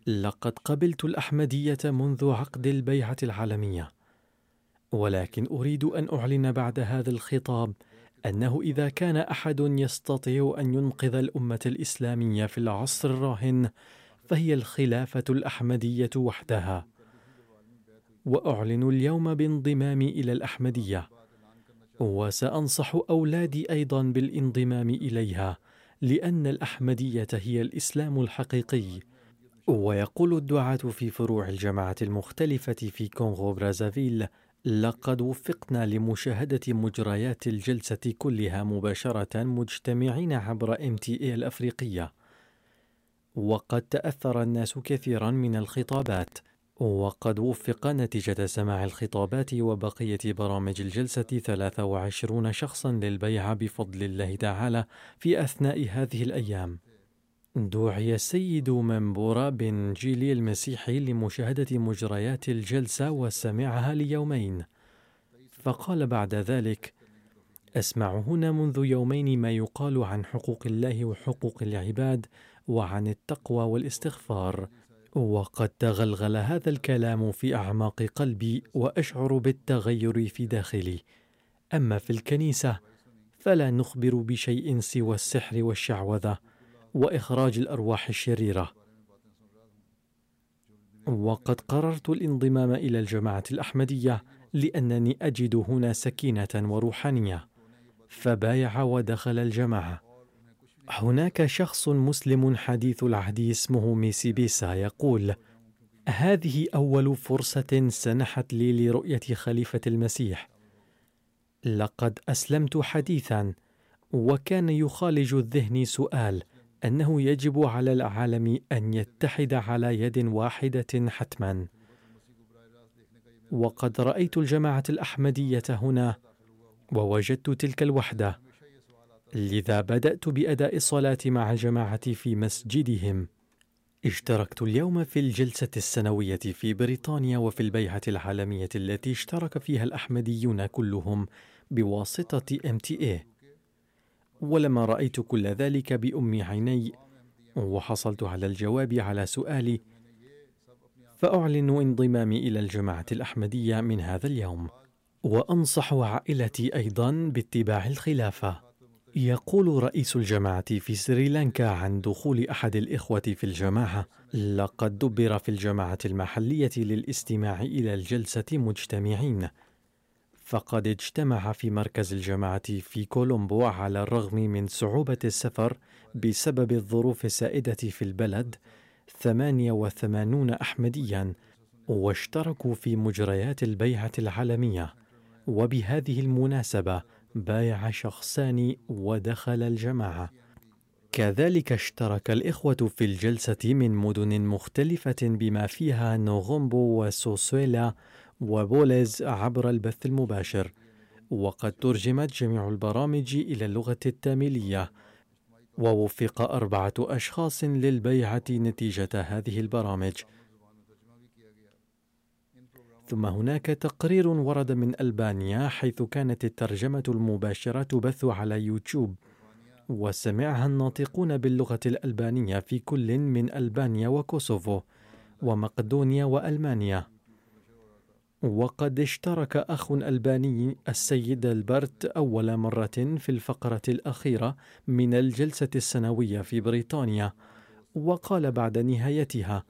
لقد قبلت الأحمدية منذ عقد البيعة العالمية ولكن أريد أن أعلن بعد هذا الخطاب أنه إذا كان أحد يستطيع أن ينقذ الأمة الإسلامية في العصر الراهن فهي الخلافة الأحمدية وحدها. وأعلن اليوم بانضمامي إلى الأحمدية وسأنصح أولادي أيضا بالانضمام إليها لأن الأحمدية هي الإسلام الحقيقي. ويقول الدعاة في فروع الجماعة المختلفة في كونغو برازافيل لقد وفقنا لمشاهدة مجريات الجلسة كلها مباشرة مجتمعين عبر MTA الأفريقية. وقد تأثر الناس كثيرا من الخطابات. وقد وفق نتيجة سماع الخطابات وبقية برامج الجلسة 23 شخصا للبيعة بفضل الله تعالى في أثناء هذه الأيام. دعي السيد منبورا بن جيلي المسيحي لمشاهدة مجريات الجلسة وسمعها ليومين. فقال بعد ذلك أسمع هنا منذ يومين ما يقال عن حقوق الله وحقوق العباد وعن التقوى والاستغفار. وقد تغلغل هذا الكلام في أعماق قلبي وأشعر بالتغير في داخلي. أما في الكنيسة فلا نخبر بشيء سوى السحر والشعوذة وإخراج الأرواح الشريرة. وقد قررت الانضمام إلى الجماعة الأحمدية لأنني أجد هنا سكينة وروحانية فبايع ودخل الجماعة. هناك شخص مسلم حديث العهد اسمه ميسي بيسا يقول هذه أول فرصة سنحت لي لرؤية خليفة المسيح. لقد أسلمت حديثا وكان يخالج الذهن سؤال أنه يجب على العالم أن يتحد على يد واحدة حتما. وقد رأيت الجماعة الأحمدية هنا ووجدت تلك الوحدة. لذا بدأت بأداء الصلاة مع الجماعه في مسجدهم. اشتركت اليوم في الجلسة السنوية في بريطانيا وفي البيعة العالمية التي اشترك فيها الأحمديون كلهم تي اي ولما رأيت كل ذلك بام عيني وحصلت على الجواب على سؤالي فأعلن انضمامي إلى الجماعة الأحمدية من هذا اليوم وأنصح عائلتي أيضا باتباع الخلافة. يقول رئيس الجماعة في سريلانكا عن دخول أحد الإخوة في الجماعة لقد دبر في الجماعة المحلية للاستماع إلى الجلسة مجتمعين. فقد اجتمع في مركز الجماعة في كولومبو على الرغم من صعوبة السفر بسبب الظروف السائدة في البلد 88 أحمديا واشتركوا في مجريات البيعة العالمية. وبهذه المناسبة بايع شخصان ودخل الجماعة. كذلك اشترك الإخوة في الجلسة من مدن مختلفة بما فيها نوغومبو وسوسويلا وبوليز عبر البث المباشر. وقد ترجمت جميع البرامج إلى اللغة التاميلية. ووفق أربعة أشخاص للبيعة نتيجة هذه البرامج. ثم هناك تقرير ورد من ألبانيا حيث كانت الترجمة المباشرة تبث على يوتيوب. وسمعها الناطقون باللغة الألبانية في كل من ألبانيا وكوسوفو ومقدونيا وألمانيا. وقد اشترك أخ ألباني السيد ألبرت أول مرة في الفقرة الأخيرة من الجلسة السنوية في بريطانيا وقال بعد نهايتها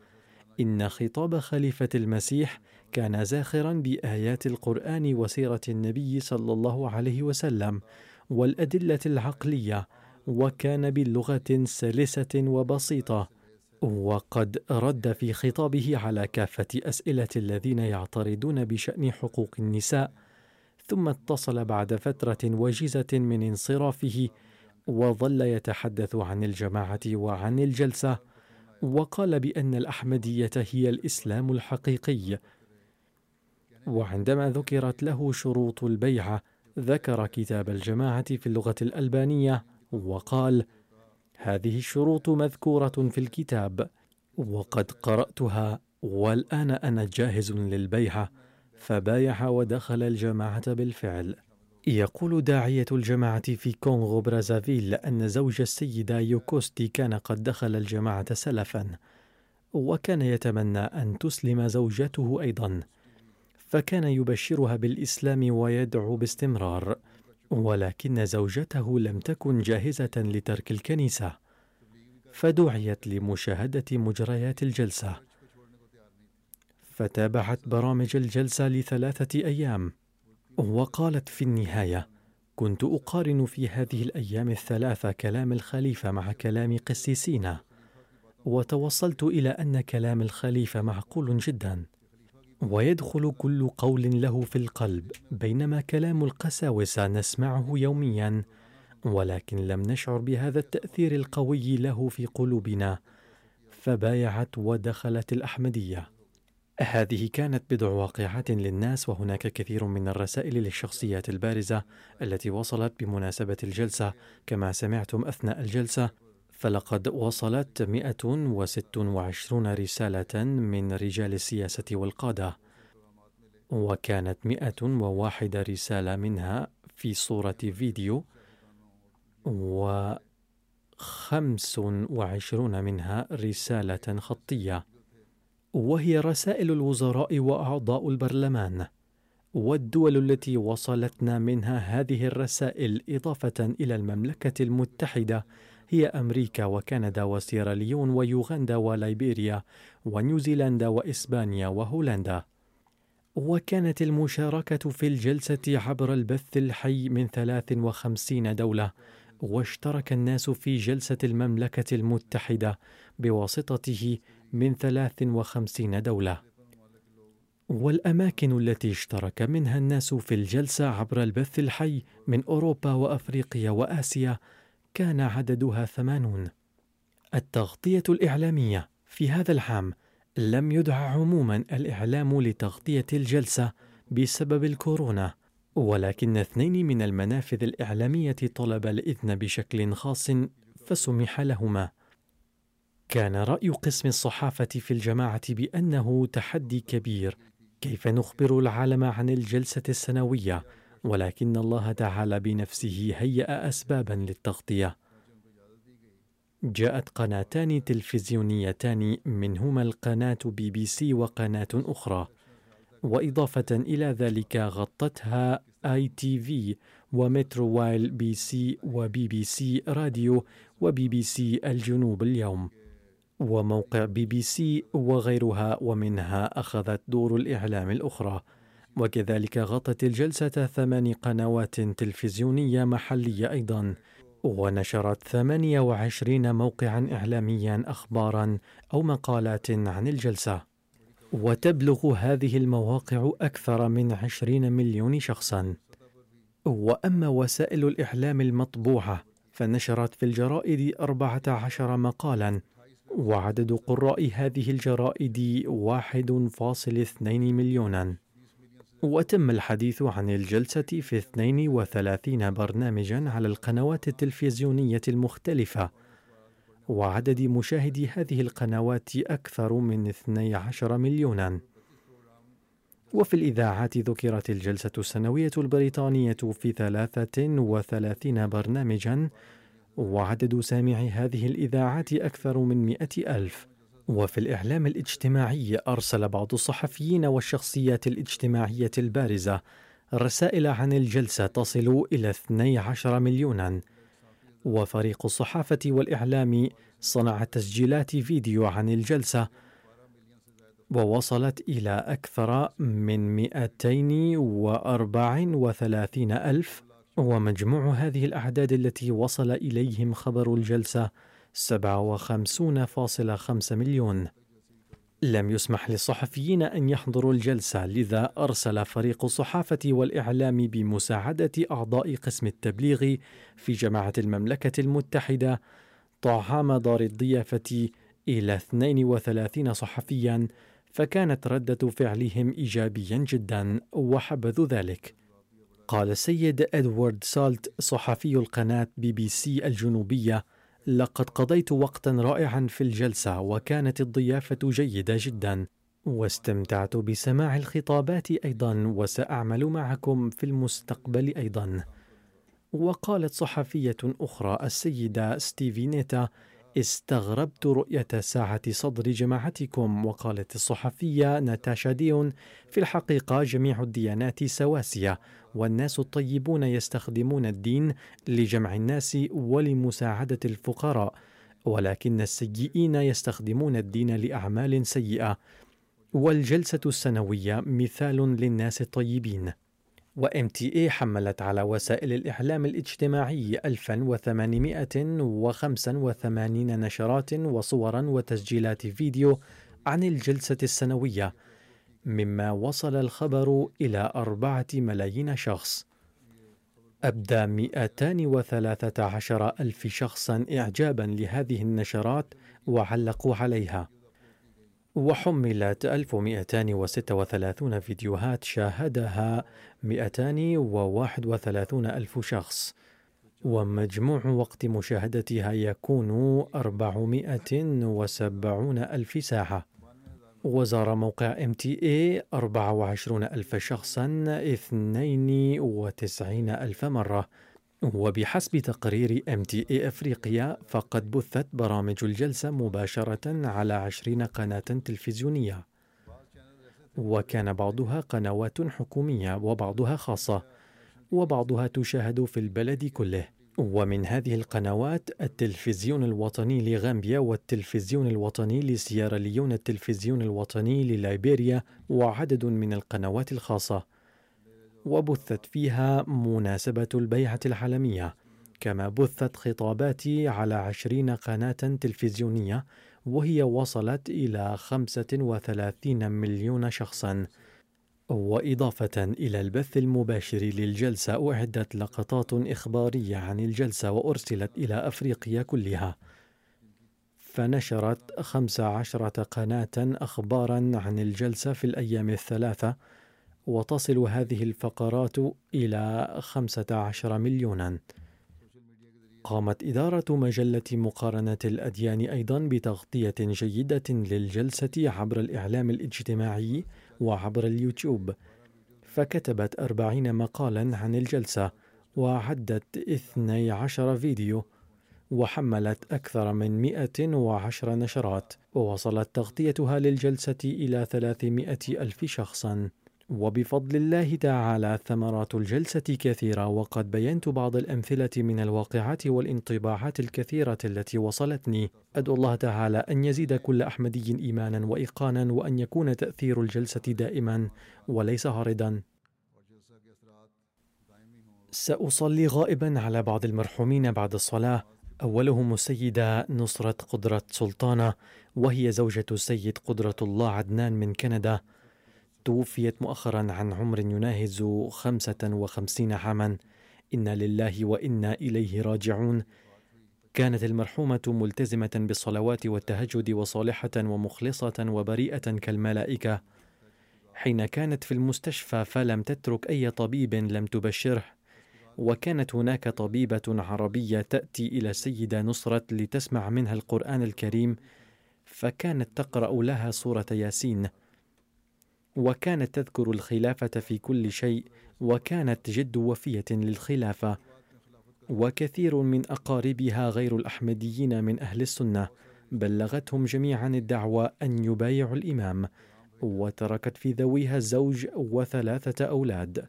إن خطاب خليفة المسيح كان زاخرا بآيات القرآن وسيرة النبي صلى الله عليه وسلم والأدلة العقلية وكان بلغة سلسة وبسيطة وقد رد في خطابه على كافة أسئلة الذين يعترضون بشأن حقوق النساء ثم اتصل بعد فترة وجيزة من انصرافه وظل يتحدث عن الجماعة وعن الجلسة وقال بأن الأحمدية هي الإسلام الحقيقي وعندما ذكرت له شروط البيعة ذكر كتاب الجماعة في اللغة الألبانية وقال: هذه الشروط مذكورة في الكتاب وقد قرأتها والآن أنا جاهز للبيعة فبايع ودخل الجماعة بالفعل. يقول داعية الجماعة في كونغو برازافيل أن زوج السيدة يوكوستي كان قد دخل الجماعة سلفا وكان يتمنى أن تسلم زوجته أيضا. فكان يبشرها بالإسلام ويدعو باستمرار ولكن زوجته لم تكن جاهزة لترك الكنيسة فدعيت لمشاهدة مجريات الجلسة. فتابعت برامج الجلسة لثلاثة أيام وقالت في النهاية كنت أقارن في هذه الأيام الثلاثة كلام الخليفة مع كلام قسيسينا وتوصلت إلى أن كلام الخليفة معقول جدا. ويدخل كل قول له في القلب بينما كلام القساوسة نسمعه يوميا ولكن لم نشعر بهذا التأثير القوي له في قلوبنا. فبايعت ودخلت الأحمدية. هذه كانت بضع واقعات للناس وهناك كثير من الرسائل للشخصيات البارزة التي وصلت بمناسبة الجلسة. كما سمعتم أثناء الجلسة فلقد وصلت 126 رسالة من رجال السياسة والقادة وكانت 101 رسالة منها في صورة فيديو و 25 منها رسالة خطية. وهي رسائل الوزراء وأعضاء البرلمان والدول التي وصلتنا منها هذه الرسائل إضافة إلى المملكة المتحدة هي أمريكا وكندا وسيراليون ويوغندا وليبيريا ونيوزيلندا وإسبانيا وهولندا. وكانت المشاركة في الجلسة عبر البث الحي من 53 دولة واشترك الناس في جلسة المملكة المتحدة بواسطته من 53 دولة. والأماكن التي اشترك منها الناس في الجلسة عبر البث الحي من أوروبا وأفريقيا وآسيا كان عددها ثمانون. التغطية الإعلامية في هذا العام لم يدع عموما الإعلام لتغطية الجلسة بسبب الكورونا ولكن اثنين من المنافذ الإعلامية طلب الإذن بشكل خاص فسمح لهما. كان رأي قسم الصحافة في الجماعة بأنه تحدي كبير. كيف نخبر العالم عن الجلسة السنوية؟ ولكن الله تعالى بنفسه هيأ أسبابا للتغطية. جاءت قناتان تلفزيونيتان منهما القناة بي بي سي وقناة أخرى. وإضافة إلى ذلك غطتها ITV ومترو و LBC وبي بي سي راديو وبي بي سي الجنوب اليوم. وموقع بي بي سي وغيرها ومنها أخذت دور الإعلام الأخرى. وكذلك غطت الجلسة ثمان قنوات تلفزيونية محلية أيضا ونشرت 28 موقعا إعلاميا أخبارا أو مقالات عن الجلسة. وتبلغ هذه المواقع أكثر من 20 مليون شخصا. وأما وسائل الإعلام المطبوعة فنشرت في الجرائد أربعة عشر مقالا وعدد قراء هذه الجرائد واحد فاصل اثنين مليونا. وتم الحديث عن الجلسة في 32 برنامجا على القنوات التلفزيونية المختلفة. وعدد مشاهدي هذه القنوات أكثر من 12 مليونا. وفي الإذاعات ذكرت الجلسة السنوية البريطانية في 33 برنامجا وعدد سامعي هذه الإذاعات أكثر من مئة ألف. وفي الإعلام الاجتماعي أرسل بعض الصحفيين والشخصيات الاجتماعية البارزة رسائل عن الجلسة تصل إلى 12 مليونا. وفريق الصحافة والإعلام صنع تسجيلات فيديو عن الجلسة ووصلت إلى أكثر من 234 ألف ومجموع هذه الأعداد التي وصل إليهم خبر الجلسة 57.5 مليون. لم يسمح للصحفيين أن يحضروا الجلسة لذا أرسل فريق الصحافة والإعلام بمساعدة أعضاء قسم التبليغ في جماعة المملكة المتحدة طعام دار الضيافة إلى 32 صحفيا فكانت ردة فعلهم إيجابيا جدا وحبذوا ذلك. قال السيد إدوارد سالت صحفي القناة بي بي سي الجنوبية لقد قضيت وقتا رائعا في الجلسة وكانت الضيافة جيدة جدا واستمتعت بسماع الخطابات أيضا وسأعمل معكم في المستقبل أيضا. وقالت صحفية أخرى السيدة ستيفينيتا استغربت رؤية ساعة صدر جماعتكم وقالت الصحفية ناتاشا ديون في الحقيقة جميع الديانات سواسية والناس الطيبون يستخدمون الدين لجمع الناس ولمساعدة الفقراء ولكن السيئين يستخدمون الدين لأعمال سيئة. والجلسة السنوية مثال للناس الطيبين. اي حملت على وسائل الإعلام الاجتماعي 1885 نشرات وصورا وتسجيلات فيديو عن الجلسة السنوية. مما وصل الخبر إلى أربعة ملايين شخص. أبدى 213 ألف شخصا إعجابا لهذه النشرات وعلقوا عليها. وحملت 1236 فيديوهات شاهدها 231 ألف شخص. ومجموع وقت مشاهدتها يكون 470 ألف ساعة. وزار موقع MTA 24 ألف شخصا 92 ألف مرة. وبحسب تقرير MTA أفريقيا فقد بثت برامج الجلسة مباشرة على 20 قناة تلفزيونية. وكان بعضها قنوات حكومية وبعضها خاصة وبعضها تشاهد في البلد كله. ومن هذه القنوات التلفزيون الوطني لغامبيا والتلفزيون الوطني لسياراليون التلفزيون الوطني لليبيريا وعدد من القنوات الخاصة. وبثت فيها مناسبة البيعة العالمية. كما بثت خطاباتي على عشرين قناة تلفزيونية وهي وصلت إلى 35 مليون شخصاً. وإضافة إلى البث المباشر للجلسة أعدت لقطات إخبارية عن الجلسة وأرسلت إلى أفريقيا كلها. فنشرت خمس عشرة قناة أخبارا عن الجلسة في الأيام الثلاثة وتصل هذه الفقرات إلى خمسة عشر مليونا. قامت إدارة مجلة مقارنة الأديان أيضا بتغطية جيدة للجلسة عبر الإعلام الاجتماعي وعبر اليوتيوب. فكتبت أربعين مقالا عن الجلسة وعدت اثني عشر فيديو وحملت أكثر من 110 نشرات ووصلت تغطيتها للجلسة إلى 300 ألف شخصاً. وبفضل الله تعالى ثمرات الجلسة كثيرة وقد بينت بعض الأمثلة من الواقعات والانطباعات الكثيرة التي وصلتني. أدعو الله تعالى أن يزيد كل أحمدي إيمانا وإيقانا وأن يكون تأثير الجلسة دائما وليس عارضا سأصلي غائبا على بعض المرحومين بعد الصلاة. أولهم السيدة نصرة قدرة سلطانة وهي زوجة السيد قدرة الله عدنان من كندا. توفيت مؤخرا عن عمر يناهز خمسة وخمسين عاما. إنا لله وإنا إليه راجعون. كانت المرحومة ملتزمة بالصلوات والتهجد وصالحة ومخلصة وبريئة كالملائكة. حين كانت في المستشفى فلم تترك أي طبيب لم تبشره. وكانت هناك طبيبة عربية تأتي إلى السيدة نصرة لتسمع منها القرآن الكريم. فكانت تقرأ لها سورة ياسين. وكانت تذكر الخلافة في كل شيء وكانت جد وفية للخلافة. وكثير من أقاربها غير الأحمديين من أهل السنة. بلغتهم جميعا الدعوة أن يبايعوا الإمام وتركت في ذويها الزوج وثلاثة أولاد.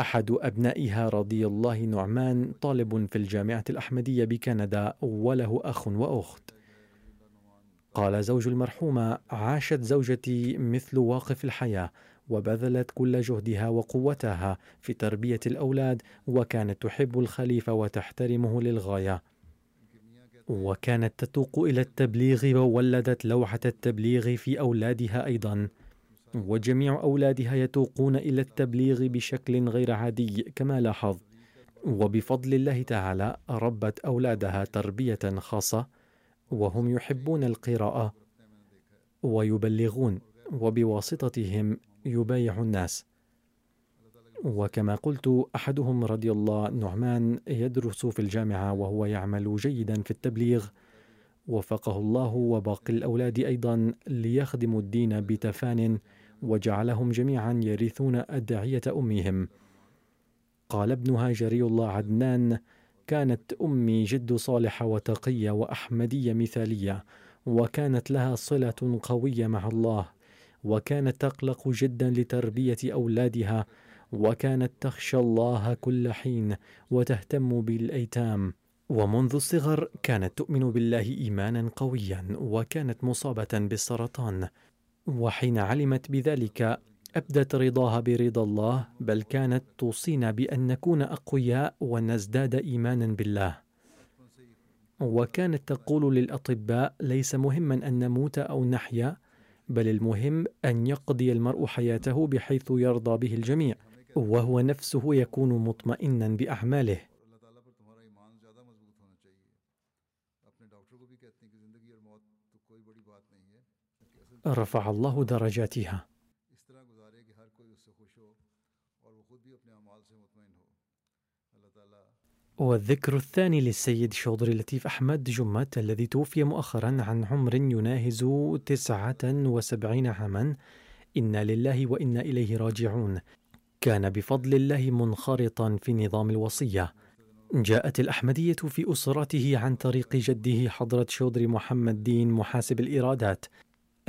أحد أبنائها رضي الله نعمان طالب في الجامعة الأحمدية بكندا وله أخ وأخت. قال زوج المرحومة عاشت زوجتي مثل واقف الحياة وبذلت كل جهدها وقوتها في تربية الأولاد وكانت تحب الخليفة وتحترمه للغاية. وكانت تتوق إلى التبليغ وولدت لوحة التبليغ في أولادها أيضا. وجميع أولادها يتوقون إلى التبليغ بشكل غير عادي كما لاحظ. وبفضل الله تعالى ربت أولادها تربية خاصة. وهم يحبون القراءة ويبلغون وبواسطتهم يبايع الناس. وكما قلت أحدهم رضي الله نعمان يدرس في الجامعة وهو يعمل جيدا في التبليغ. وفقه الله وباقي الأولاد أيضا ليخدموا الدين بتفان وجعلهم جميعا يرثون أدعية أمهم. قال ابنها جري الله عدنان كانت أمي جد صالحه وتقية وأحمدية مثالية وكانت لها صلة قوية مع الله وكانت تقلق جدا لتربية أولادها وكانت تخشى الله كل حين وتهتم بالأيتام. ومنذ الصغر كانت تؤمن بالله إيمانا قويا وكانت مصابة بالسرطان. وحين علمت بذلك أبدت رضاها برضا الله بل كانت توصينا بأن نكون أقوياء ونزداد إيمانا بالله. وكانت تقول للأطباء ليس مهما أن نموت أو نحيا بل المهم أن يقضي المرء حياته بحيث يرضى به الجميع وهو نفسه يكون مطمئنا بأعماله. رفع الله درجاتها. والذكر الثاني للسيد شوضري لطيف أحمد جمت الذي توفي مؤخرا عن عمر يناهز تسعة وسبعين عاما. إنا لله وإنا إليه راجعون. كان بفضل الله منخرطا في نظام الوصية. جاءت الأحمدية في أسرته عن طريق جده حضرة شودري محمد دين محاسب الإيرادات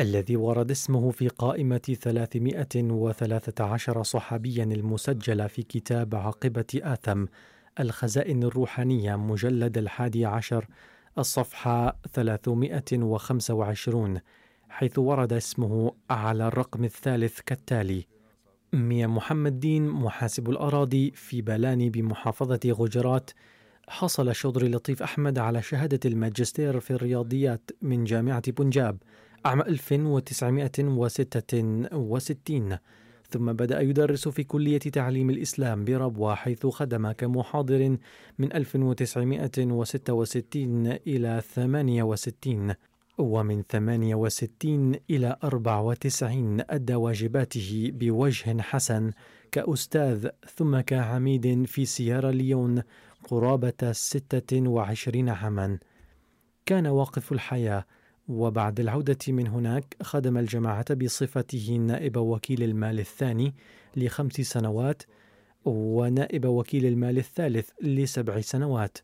الذي ورد اسمه في قائمة 313 صحابيا المسجلة في كتاب عاقبة آثم الخزائن الروحانية مجلد الحادي عشر الصفحة 325 حيث ورد اسمه على الرقم الثالث كالتالي. ميا محمد دين محاسب الأراضي في بلاني بمحافظة غجرات حصل شضري لطيف أحمد على شهادة الماجستير في الرياضيات من جامعة بنجاب. عام 1966 ثم بدأ يدرس في كلية تعليم الإسلام بربوة حيث خدم كمحاضر من 1966 إلى 68 ومن 68 إلى 94 أدى واجباته بوجه حسن كأستاذ ثم كعميد في سيارا ليون قرابة 26 عاما. كان واقف الحياة وبعد العودة من هناك خدم الجماعة بصفته نائب وكيل المال الثاني لخمس سنوات ونائب وكيل المال الثالث لسبع سنوات.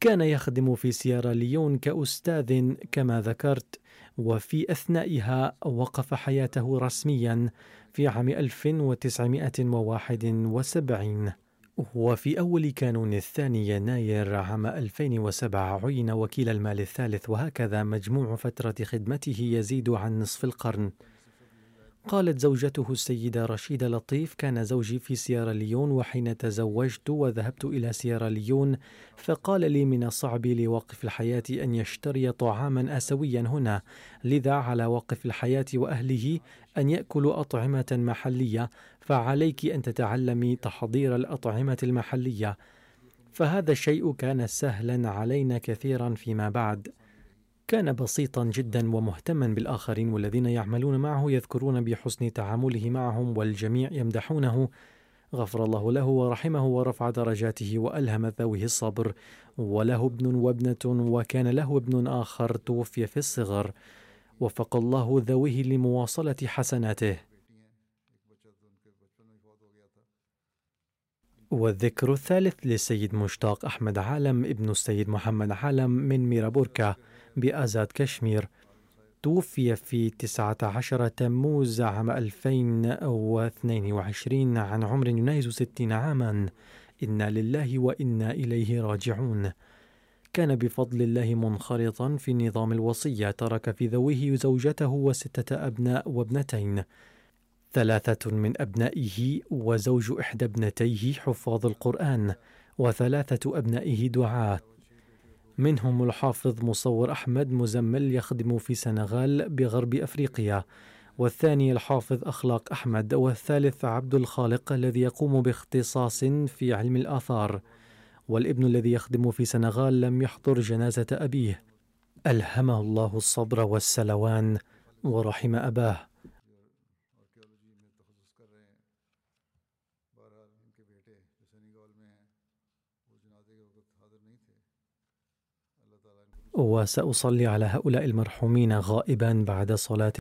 كان يخدم في سيارا ليون كأستاذ كما ذكرت وفي أثنائها وقف حياته رسميا في عام 1971 وفي أول كانون الثاني يناير عام 2007 عين وكيل المال الثالث وهكذا مجموع فترة خدمته يزيد عن نصف القرن. قالت زوجته السيدة رشيدة لطيف كان زوجي في سيارا ليون وحين تزوجت وذهبت إلى سيارا ليون فقال لي من الصعب لواقف الحياة أن يشتري طعاما آسيويا هنا لذا على واقف الحياة وأهله أن يأكلوا أطعمة محلية فعليك أن تتعلمي تحضير الأطعمة المحلية. فهذا الشيء كان سهلا علينا كثيرا فيما بعد. كان بسيطا جدا ومهتما بالآخرين والذين يعملون معه يذكرون بحسن تعامله معهم والجميع يمدحونه. غفر الله له ورحمه ورفع درجاته وألهم ذويه الصبر. وله ابن وابنة وكان له ابن آخر توفي في الصغر. وفق الله ذويه لمواصلة حسناته. والذكر الثالث للسيد مشتاق أحمد عالم ابن السيد محمد عالم من ميرابوركا بآزاد كشمير. توفي في 19 تموز عام 2022 عن عمر يناهز 60 عاما. إنا لله وإنا إليه راجعون. كان بفضل الله منخرطا في نظام الوصية ترك في ذويه زوجته وستة أبناء وابنتين. ثلاثة من أبنائه وزوج إحدى ابنتيه حفاظ القرآن وثلاثة أبنائه دعاة. منهم الحافظ مصور أحمد مزمل يخدم في سنغال بغرب أفريقيا والثاني الحافظ أخلاق أحمد والثالث عبد الخالق الذي يقوم باختصاص في علم الآثار. والابن الذي يخدم في سنغال لم يحضر جنازة أبيه. ألهمه الله الصبر والسلوان ورحم أباه. وسأصلي على هؤلاء المرحومين غائبا بعد صلاة